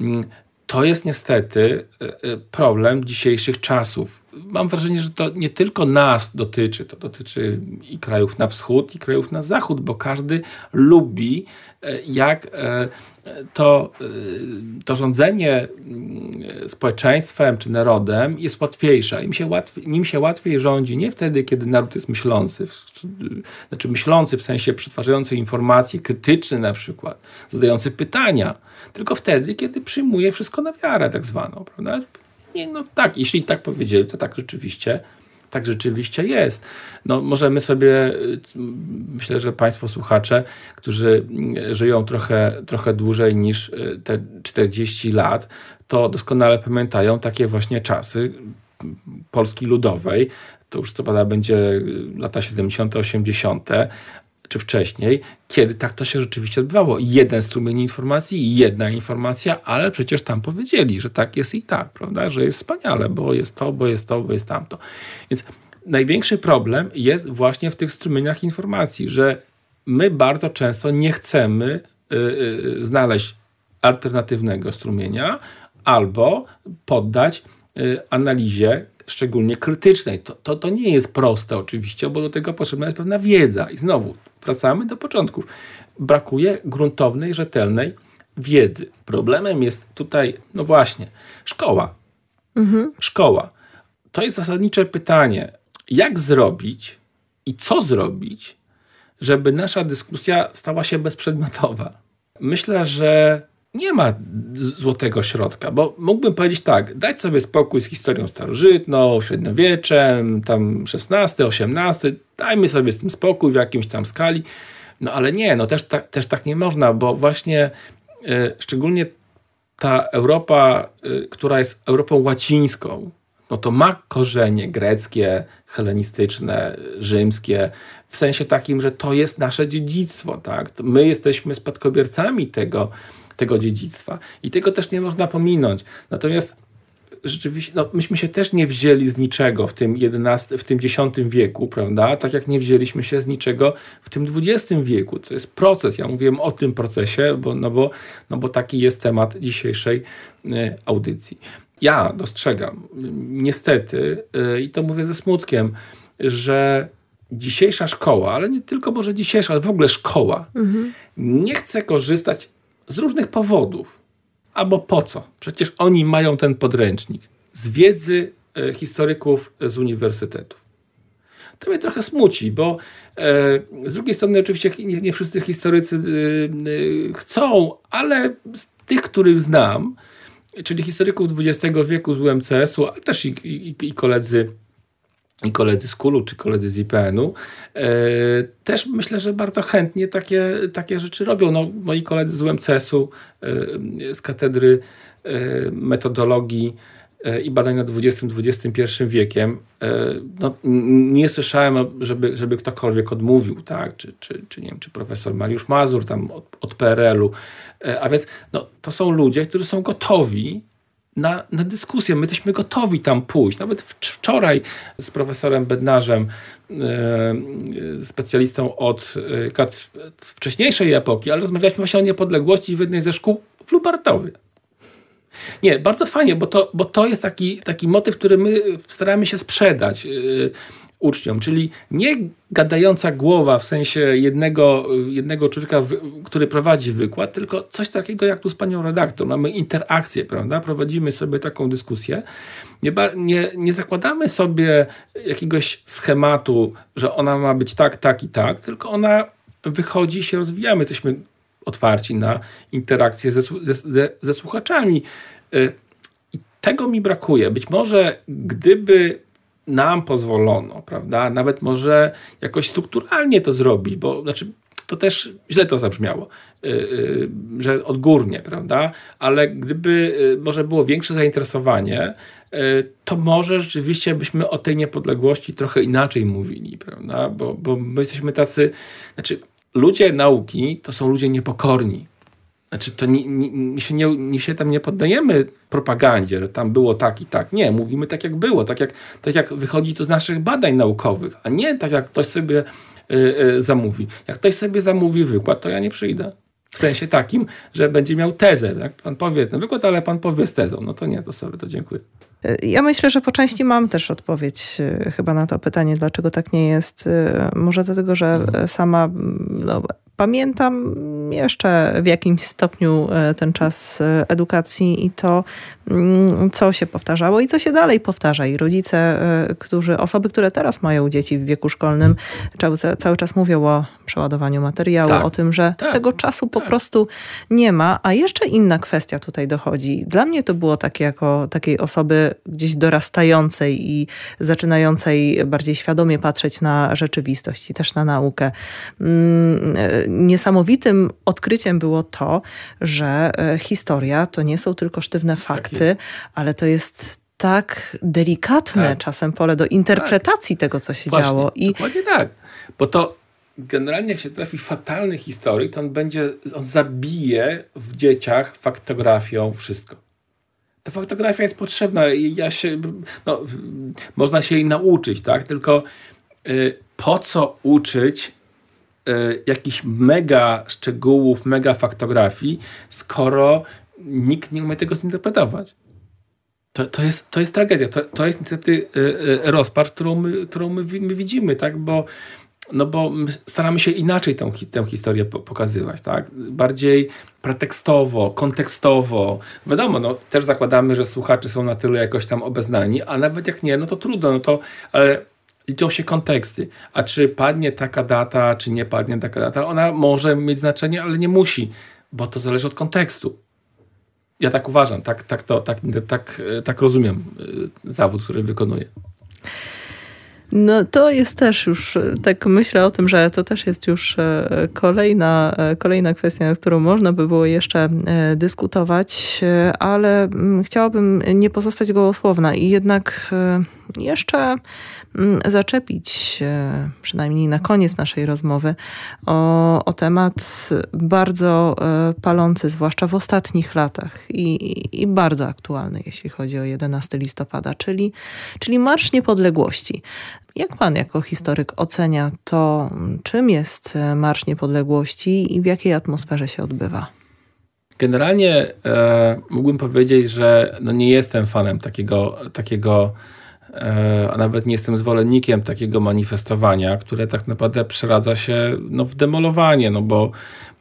Mm, to jest niestety e, e, problem dzisiejszych czasów. Mam wrażenie, że to nie tylko nas dotyczy, to dotyczy i krajów na wschód, i krajów na zachód, bo każdy lubi, e, jak to, to rządzenie mm, społeczeństwem czy narodem jest łatwiejsze. Im się łatwiej, nim się łatwiej rządzi nie wtedy, kiedy naród jest myślący, znaczy myślący w sensie przetwarzający informacje, krytyczny na przykład, zadający pytania tylko wtedy, kiedy przyjmuje wszystko na wiarę, tak zwaną, prawda? Nie, no tak, jeśli tak powiedzieli, to tak rzeczywiście, tak rzeczywiście jest. No, możemy sobie, myślę, że Państwo słuchacze, którzy żyją trochę, trochę dłużej niż e, te 40 lat, to doskonale pamiętają takie właśnie czasy Polski Ludowej. To już co pada będzie lata 70., 80., czy wcześniej, kiedy tak to się rzeczywiście odbywało. Jeden strumień informacji, jedna informacja, ale przecież tam powiedzieli, że tak jest i tak, prawda? Że jest wspaniale, bo jest to, bo jest to, bo jest tamto. Więc największy problem jest właśnie w tych strumieniach informacji, że my bardzo często nie chcemy y, y, znaleźć alternatywnego strumienia albo poddać y, analizie szczególnie krytycznej. To, to, to nie jest proste oczywiście, bo do tego potrzebna jest pewna wiedza. I znowu wracamy do początków. Brakuje gruntownej, rzetelnej wiedzy. Problemem jest tutaj, no właśnie, szkoła. Mhm. Szkoła. To jest zasadnicze pytanie, jak zrobić i co zrobić, żeby nasza dyskusja stała się bezprzedmiotowa. Myślę, że nie ma złotego środka, bo mógłbym powiedzieć tak, dać sobie spokój z historią starożytną, średniowieczem, tam XVI, XVIII, dajmy sobie z tym spokój w jakimś tam skali, no ale nie, no też, tak, też tak nie można, bo właśnie y, szczególnie ta Europa, y, która jest Europą łacińską, no to ma korzenie greckie, helenistyczne, rzymskie, w sensie takim, że to jest nasze dziedzictwo, tak? My jesteśmy spadkobiercami tego, tego dziedzictwa. I tego też nie można pominąć. Natomiast rzeczywiście, no, myśmy się też nie wzięli z niczego w tym, 11, w tym X wieku, prawda? Tak jak nie wzięliśmy się z niczego w tym XX wieku. To jest proces. Ja mówiłem o tym procesie, bo, no, bo, no bo taki jest temat dzisiejszej y, audycji. Ja dostrzegam, niestety, y, i to mówię ze smutkiem, że dzisiejsza szkoła, ale nie tylko może dzisiejsza, ale w ogóle szkoła, mhm. nie chce korzystać z różnych powodów. Albo po co? Przecież oni mają ten podręcznik z wiedzy e, historyków z uniwersytetów. To mnie trochę smuci, bo e, z drugiej strony oczywiście nie, nie wszyscy historycy e, chcą, ale z tych, których znam, czyli historyków XX wieku z UMCS-u, ale też i, i, i koledzy i koledzy z Kulu czy koledzy z IPN-u e, też myślę, że bardzo chętnie takie, takie rzeczy robią. No, moi koledzy z UMCS-u e, z katedry e, metodologii i badań nad XX-XXI wiekiem, no, nie słyszałem, żeby, żeby ktokolwiek odmówił, tak? czy, czy, czy, nie wiem, czy profesor Mariusz Mazur tam od, od PRL-u. A więc no, to są ludzie, którzy są gotowi na, na dyskusję. My jesteśmy gotowi tam pójść. Nawet wczoraj z profesorem Bednarzem, e, specjalistą od e, wcześniejszej epoki, ale rozmawialiśmy właśnie o niepodległości w jednej ze szkół w Lubartowie. Nie, bardzo fajnie, bo to, bo to jest taki, taki motyw, który my staramy się sprzedać. Uczniom, czyli nie gadająca głowa w sensie jednego, jednego człowieka, który prowadzi wykład, tylko coś takiego jak tu z panią redaktor. Mamy interakcję, prawda? Prowadzimy sobie taką dyskusję. Nie, nie, nie zakładamy sobie jakiegoś schematu, że ona ma być tak, tak i tak, tylko ona wychodzi się rozwijamy. Jesteśmy otwarci na interakcję ze, ze, ze słuchaczami. Y, I tego mi brakuje. Być może gdyby nam pozwolono, prawda? Nawet może jakoś strukturalnie to zrobić, bo znaczy to też źle to zabrzmiało, y, y, że odgórnie, prawda? Ale gdyby y, może było większe zainteresowanie, to może rzeczywiście byśmy o tej niepodległości trochę inaczej mówili, prawda? Bo, bo my jesteśmy tacy, znaczy ludzie nauki to są ludzie niepokorni. Znaczy, to nie, nie, się nie, się tam nie poddajemy propagandzie, że tam było tak i tak. Nie, mówimy tak, jak było, tak jak, tak jak wychodzi to z naszych badań naukowych, a nie tak, jak ktoś sobie y, y, zamówi. Jak ktoś sobie zamówi wykład, to ja nie przyjdę. W sensie takim, że będzie miał tezę. Jak pan powie ten wykład, ale pan powie z tezą. No to nie, to sorry, to dziękuję. Ja myślę, że po części mam też odpowiedź y, chyba na to pytanie, dlaczego tak nie jest. Może dlatego, że mhm. sama no, pamiętam jeszcze w jakimś stopniu e, ten czas e, edukacji i to, mm, co się powtarzało i co się dalej powtarza. I rodzice, e, którzy, osoby, które teraz mają dzieci w wieku szkolnym, cały, cały czas mówią o przeładowaniu materiału, tak. o tym, że tak. tego czasu po tak. prostu nie ma. A jeszcze inna kwestia tutaj dochodzi. Dla mnie to było takie jako takiej osoby gdzieś dorastającej i zaczynającej bardziej świadomie patrzeć na rzeczywistość i też na naukę. Niesamowitym odkryciem było to, że e, historia to nie są tylko sztywne tak fakty, ale to jest tak delikatne tak. czasem pole do interpretacji tak. tego, co się Właśnie, działo. I dokładnie tak. Bo to generalnie jak się trafi fatalny historii, to on będzie, on zabije w dzieciach faktografią wszystko. Ta faktografia jest potrzebna. Ja się, no, można się jej nauczyć, tak? Tylko y, po co uczyć y, jakichś mega szczegółów, mega faktografii, skoro nikt nie umie tego zinterpretować? To, to, jest, to jest tragedia. To, to jest niestety y, y, rozpacz, którą my, którą my, my widzimy, tak? Bo no bo staramy się inaczej tę, tę historię pokazywać, tak? Bardziej pretekstowo, kontekstowo. Wiadomo, no, też zakładamy, że słuchacze są na tyle jakoś tam obeznani, a nawet jak nie, no to trudno, no to, ale liczą się konteksty. A czy padnie taka data, czy nie padnie taka data, ona może mieć znaczenie, ale nie musi, bo to zależy od kontekstu. Ja tak uważam, tak, tak, to, tak, tak, tak rozumiem y, zawód, który wykonuję. No to jest też już, e, tak myślę o tym, że to też jest już e, kolejna, kolejna kwestia, nad którą można by było jeszcze dyskutować, ale mm, chciałabym nie pozostać gołosłowna i jednak jeszcze zaczepić, przynajmniej na koniec naszej rozmowy, o, o temat bardzo palący, zwłaszcza w ostatnich latach i, i bardzo aktualny, jeśli chodzi o 11 listopada, czyli, czyli Marsz Niepodległości. Jak pan jako historyk ocenia to, czym jest Marsz Niepodległości i w jakiej atmosferze się odbywa? Generalnie e, mógłbym powiedzieć, że no nie jestem fanem takiego, takiego e, a nawet nie jestem zwolennikiem takiego manifestowania, które tak naprawdę przeradza się no, w demolowanie, no bo,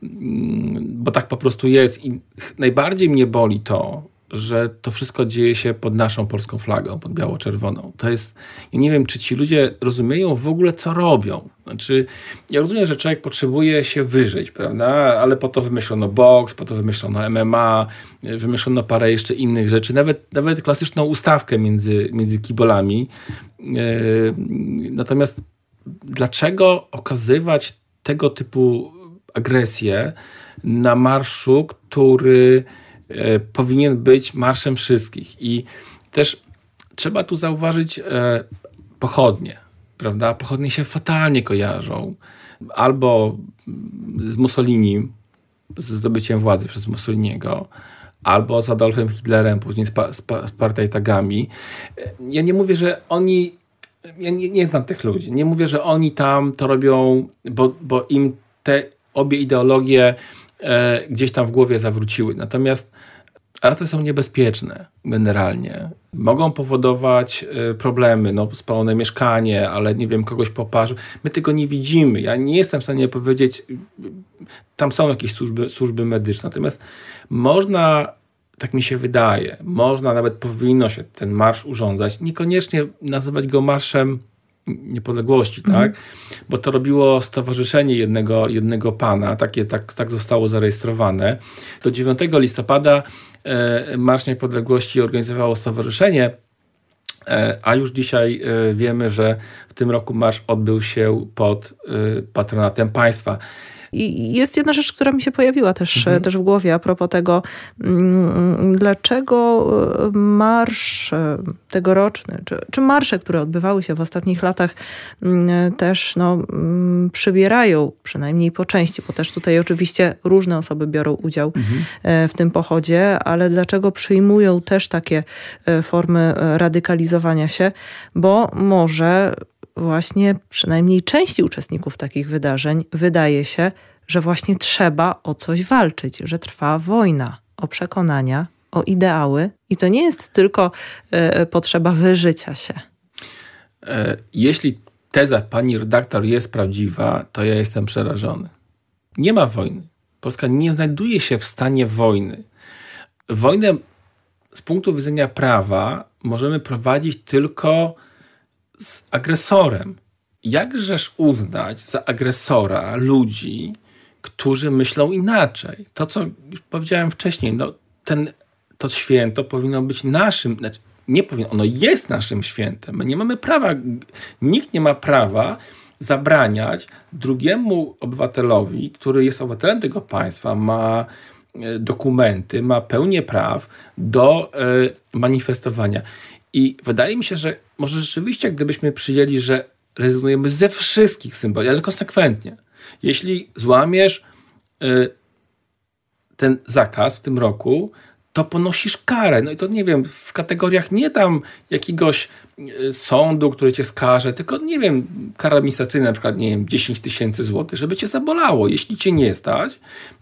mm, bo tak po prostu jest. I najbardziej mnie boli to, że to wszystko dzieje się pod naszą polską flagą, pod biało-czerwoną. To jest, ja nie wiem, czy ci ludzie rozumieją w ogóle, co robią. Znaczy, ja rozumiem, że człowiek potrzebuje się wyżyć, prawda? Ale po to wymyślono boks, po to wymyślono MMA, wymyślono parę jeszcze innych rzeczy, nawet, nawet klasyczną ustawkę między, między kibolami. E, natomiast dlaczego okazywać tego typu agresję na marszu, który powinien być marszem wszystkich. I też trzeba tu zauważyć e, pochodnie, prawda? Pochodnie się fatalnie kojarzą. Albo z Mussolini, z zdobyciem władzy przez Mussoliniego, albo z Adolfem Hitlerem, później z, pa, z, pa, z. E, ja nie mówię, że oni ja nie, nie, znam tych ludzi. Nie mówię, że oni tam to robią, bo, bo im te obie ideologie e, gdzieś tam w głowie zawróciły. Natomiast arty są niebezpieczne generalnie. Mogą powodować e, problemy, no spalone mieszkanie, ale nie wiem, kogoś poparzył. My tego nie widzimy. Ja nie jestem w stanie powiedzieć, tam są jakieś służby, służby medyczne. Natomiast można tak mi się wydaje, można, nawet powinno się ten marsz urządzać, niekoniecznie nazywać go marszem niepodległości, tak? Mhm. Bo to robiło stowarzyszenie jednego, jednego pana, takie tak, tak zostało zarejestrowane. Do 9 listopada e, Marsz Niepodległości organizowało stowarzyszenie a już dzisiaj wiemy, że w tym roku marsz odbył się pod patronatem państwa. I jest jedna rzecz, która mi się pojawiła też, mhm. też w głowie a propos tego, mm, dlaczego e, marsz e, tegoroczny, czy, czy marsze, które odbywały się w ostatnich latach, mm, też no, mm, przybierają, przynajmniej po części, bo też tutaj oczywiście różne osoby biorą udział mhm. E, w tym pochodzie, ale dlaczego przyjmują też takie formy radykalizowania się, bo może właśnie przynajmniej części uczestników takich wydarzeń wydaje się, że właśnie trzeba o coś walczyć, że trwa wojna o przekonania, o ideały i to nie jest tylko y, potrzeba wyżycia się. E, jeśli teza pani redaktor jest prawdziwa, to ja jestem przerażony. Nie ma wojny. Polska nie znajduje się w stanie wojny. Wojnę z punktu widzenia prawa możemy prowadzić tylko z agresorem. Jakżeż uznać za agresora ludzi, którzy myślą inaczej? To, co już powiedziałem wcześniej, no, ten, to święto powinno być naszym, znaczy nie powinno, ono jest naszym świętem. My nie mamy prawa, nikt nie ma prawa zabraniać drugiemu obywatelowi, który jest obywatelem tego państwa, ma e, dokumenty, ma pełnię praw do e, manifestowania. I wydaje mi się, że może rzeczywiście, gdybyśmy przyjęli, że rezygnujemy ze wszystkich symboli, ale konsekwentnie. Jeśli złamiesz y, ten zakaz w tym roku, to ponosisz karę. No i to nie wiem, w kategoriach nie tam jakiegoś sądu, który cię skaże, tylko nie wiem, kara administracyjna na przykład, nie wiem, 10 tysięcy złotych, żeby cię zabolało. Jeśli cię nie stać,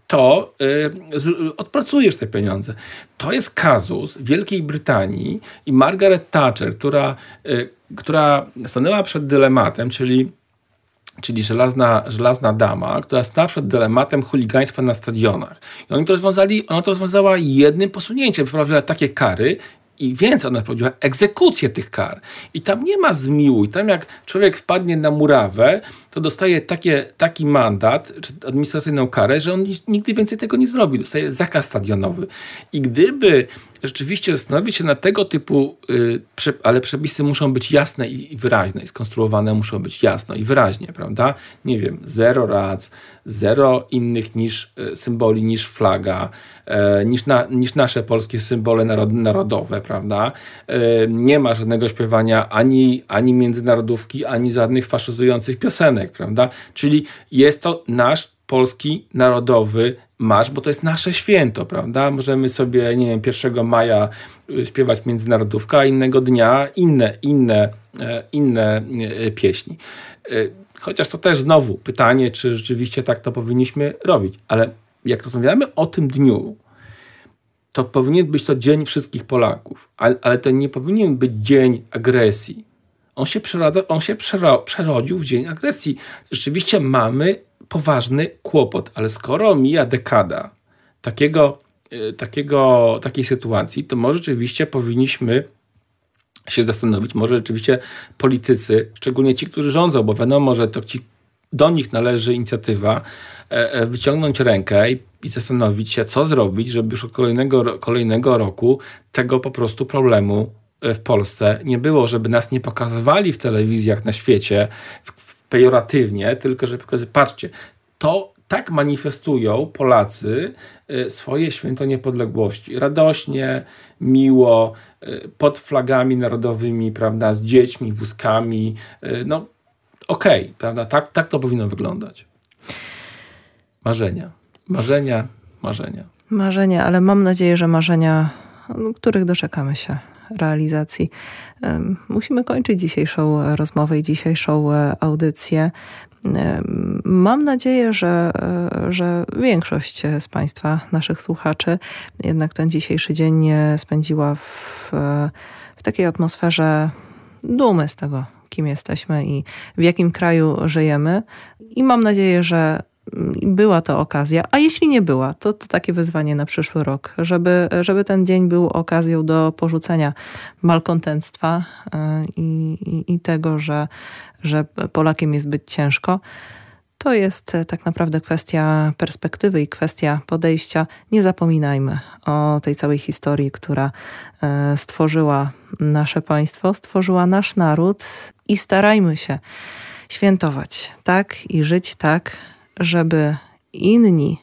to y, odpracujesz te pieniądze. To jest kazus Wielkiej Brytanii i Margaret Thatcher, która, y, która stanęła przed dylematem, czyli czyli żelazna, żelazna dama, która stała przed dylematem chuligaństwa na stadionach. I oni to rozwiązali, ona to rozwiązała jednym posunięciem, wprowadziła takie kary, i więcej, ona wprowadziła egzekucję tych kar. I tam nie ma zmiłuj. Tam jak człowiek wpadnie na murawę, to dostaje takie, taki mandat, czy administracyjną karę, że on nigdy więcej tego nie zrobi. Dostaje zakaz stadionowy. I gdyby rzeczywiście zastanowić się na tego typu, yy, ale przepisy muszą być jasne i, wyraźne, i skonstruowane muszą być jasno i wyraźnie, prawda? Nie wiem, zero rac, zero innych niż y, symboli, niż flaga, y, niż, na, niż nasze polskie symbole narod, narodowe, prawda? Y, nie ma żadnego śpiewania ani, ani międzynarodówki, ani żadnych faszyzujących piosenek, prawda? Czyli jest to nasz polski narodowy marsz, bo to jest nasze święto, prawda? Możemy sobie, nie wiem, 1 maja y, śpiewać międzynarodówka, a innego dnia inne, inne, e, inne e, pieśni. E, chociaż to też znowu pytanie, czy rzeczywiście tak to powinniśmy robić. Ale jak rozmawiamy o tym dniu, to powinien być to dzień wszystkich Polaków, ale, ale to nie powinien być dzień agresji. On się, przeradza, on się przero, przerodził w dzień agresji. Rzeczywiście mamy poważny kłopot, ale skoro mija dekada takiego, e, takiego, takiej sytuacji, to może rzeczywiście powinniśmy się zastanowić, może rzeczywiście politycy, szczególnie ci, którzy rządzą, bo wiadomo, że to ci, do nich należy inicjatywa, e, e, wyciągnąć rękę i, i zastanowić się, co zrobić, żeby już od kolejnego, kolejnego roku tego po prostu problemu w Polsce nie było, żeby nas nie pokazywali w telewizjach na świecie, pejoratywnie, tylko że patrzcie, to tak manifestują Polacy y, swoje święto niepodległości. Radośnie, miło, y, pod flagami narodowymi, prawda, z dziećmi, wózkami. No okej, okay, prawda, tak, tak to powinno wyglądać. Marzenia, marzenia, marzenia. Marzenia, ale mam nadzieję, że marzenia, których doczekamy się realizacji. Musimy kończyć dzisiejszą rozmowę i dzisiejszą e, audycję. Mam nadzieję, że, e, że większość z Państwa, naszych słuchaczy, jednak ten dzisiejszy dzień spędziła w, w takiej atmosferze dumy z tego, kim jesteśmy i w jakim kraju żyjemy. I mam nadzieję, że była to okazja, a jeśli nie była, to, to takie wyzwanie na przyszły rok, żeby, żeby ten dzień był okazją do porzucenia malkontentstwa e, i, i, i tego, że, że Polakiem jest być ciężko. To jest tak naprawdę kwestia perspektywy i kwestia podejścia. Nie zapominajmy o tej całej historii, która stworzyła nasze państwo, stworzyła nasz naród i starajmy się świętować tak i żyć tak, żeby inni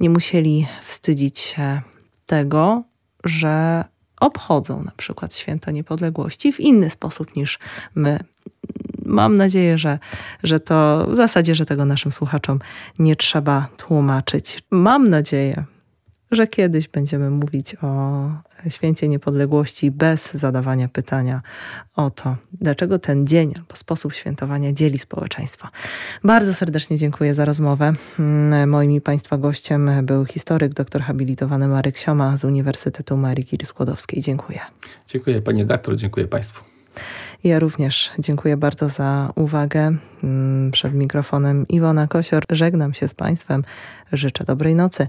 nie musieli wstydzić się tego, że obchodzą na przykład święto niepodległości w inny sposób niż my. Mam nadzieję, że, że to w zasadzie, że tego naszym słuchaczom nie trzeba tłumaczyć. Mam nadzieję, że kiedyś będziemy mówić o święcie niepodległości bez zadawania pytania o to, dlaczego ten dzień albo sposób świętowania dzieli społeczeństwo. Bardzo serdecznie dziękuję za rozmowę. Moim i Państwa gościem był historyk, doktor habilitowany Marek Sioma z Uniwersytetu Marii Curie Skłodowskiej. Dziękuję. Dziękuję Panie doktor, dziękuję Państwu. Ja również dziękuję bardzo za uwagę. Przed mikrofonem Iwona Kosior. Żegnam się z Państwem. Życzę dobrej nocy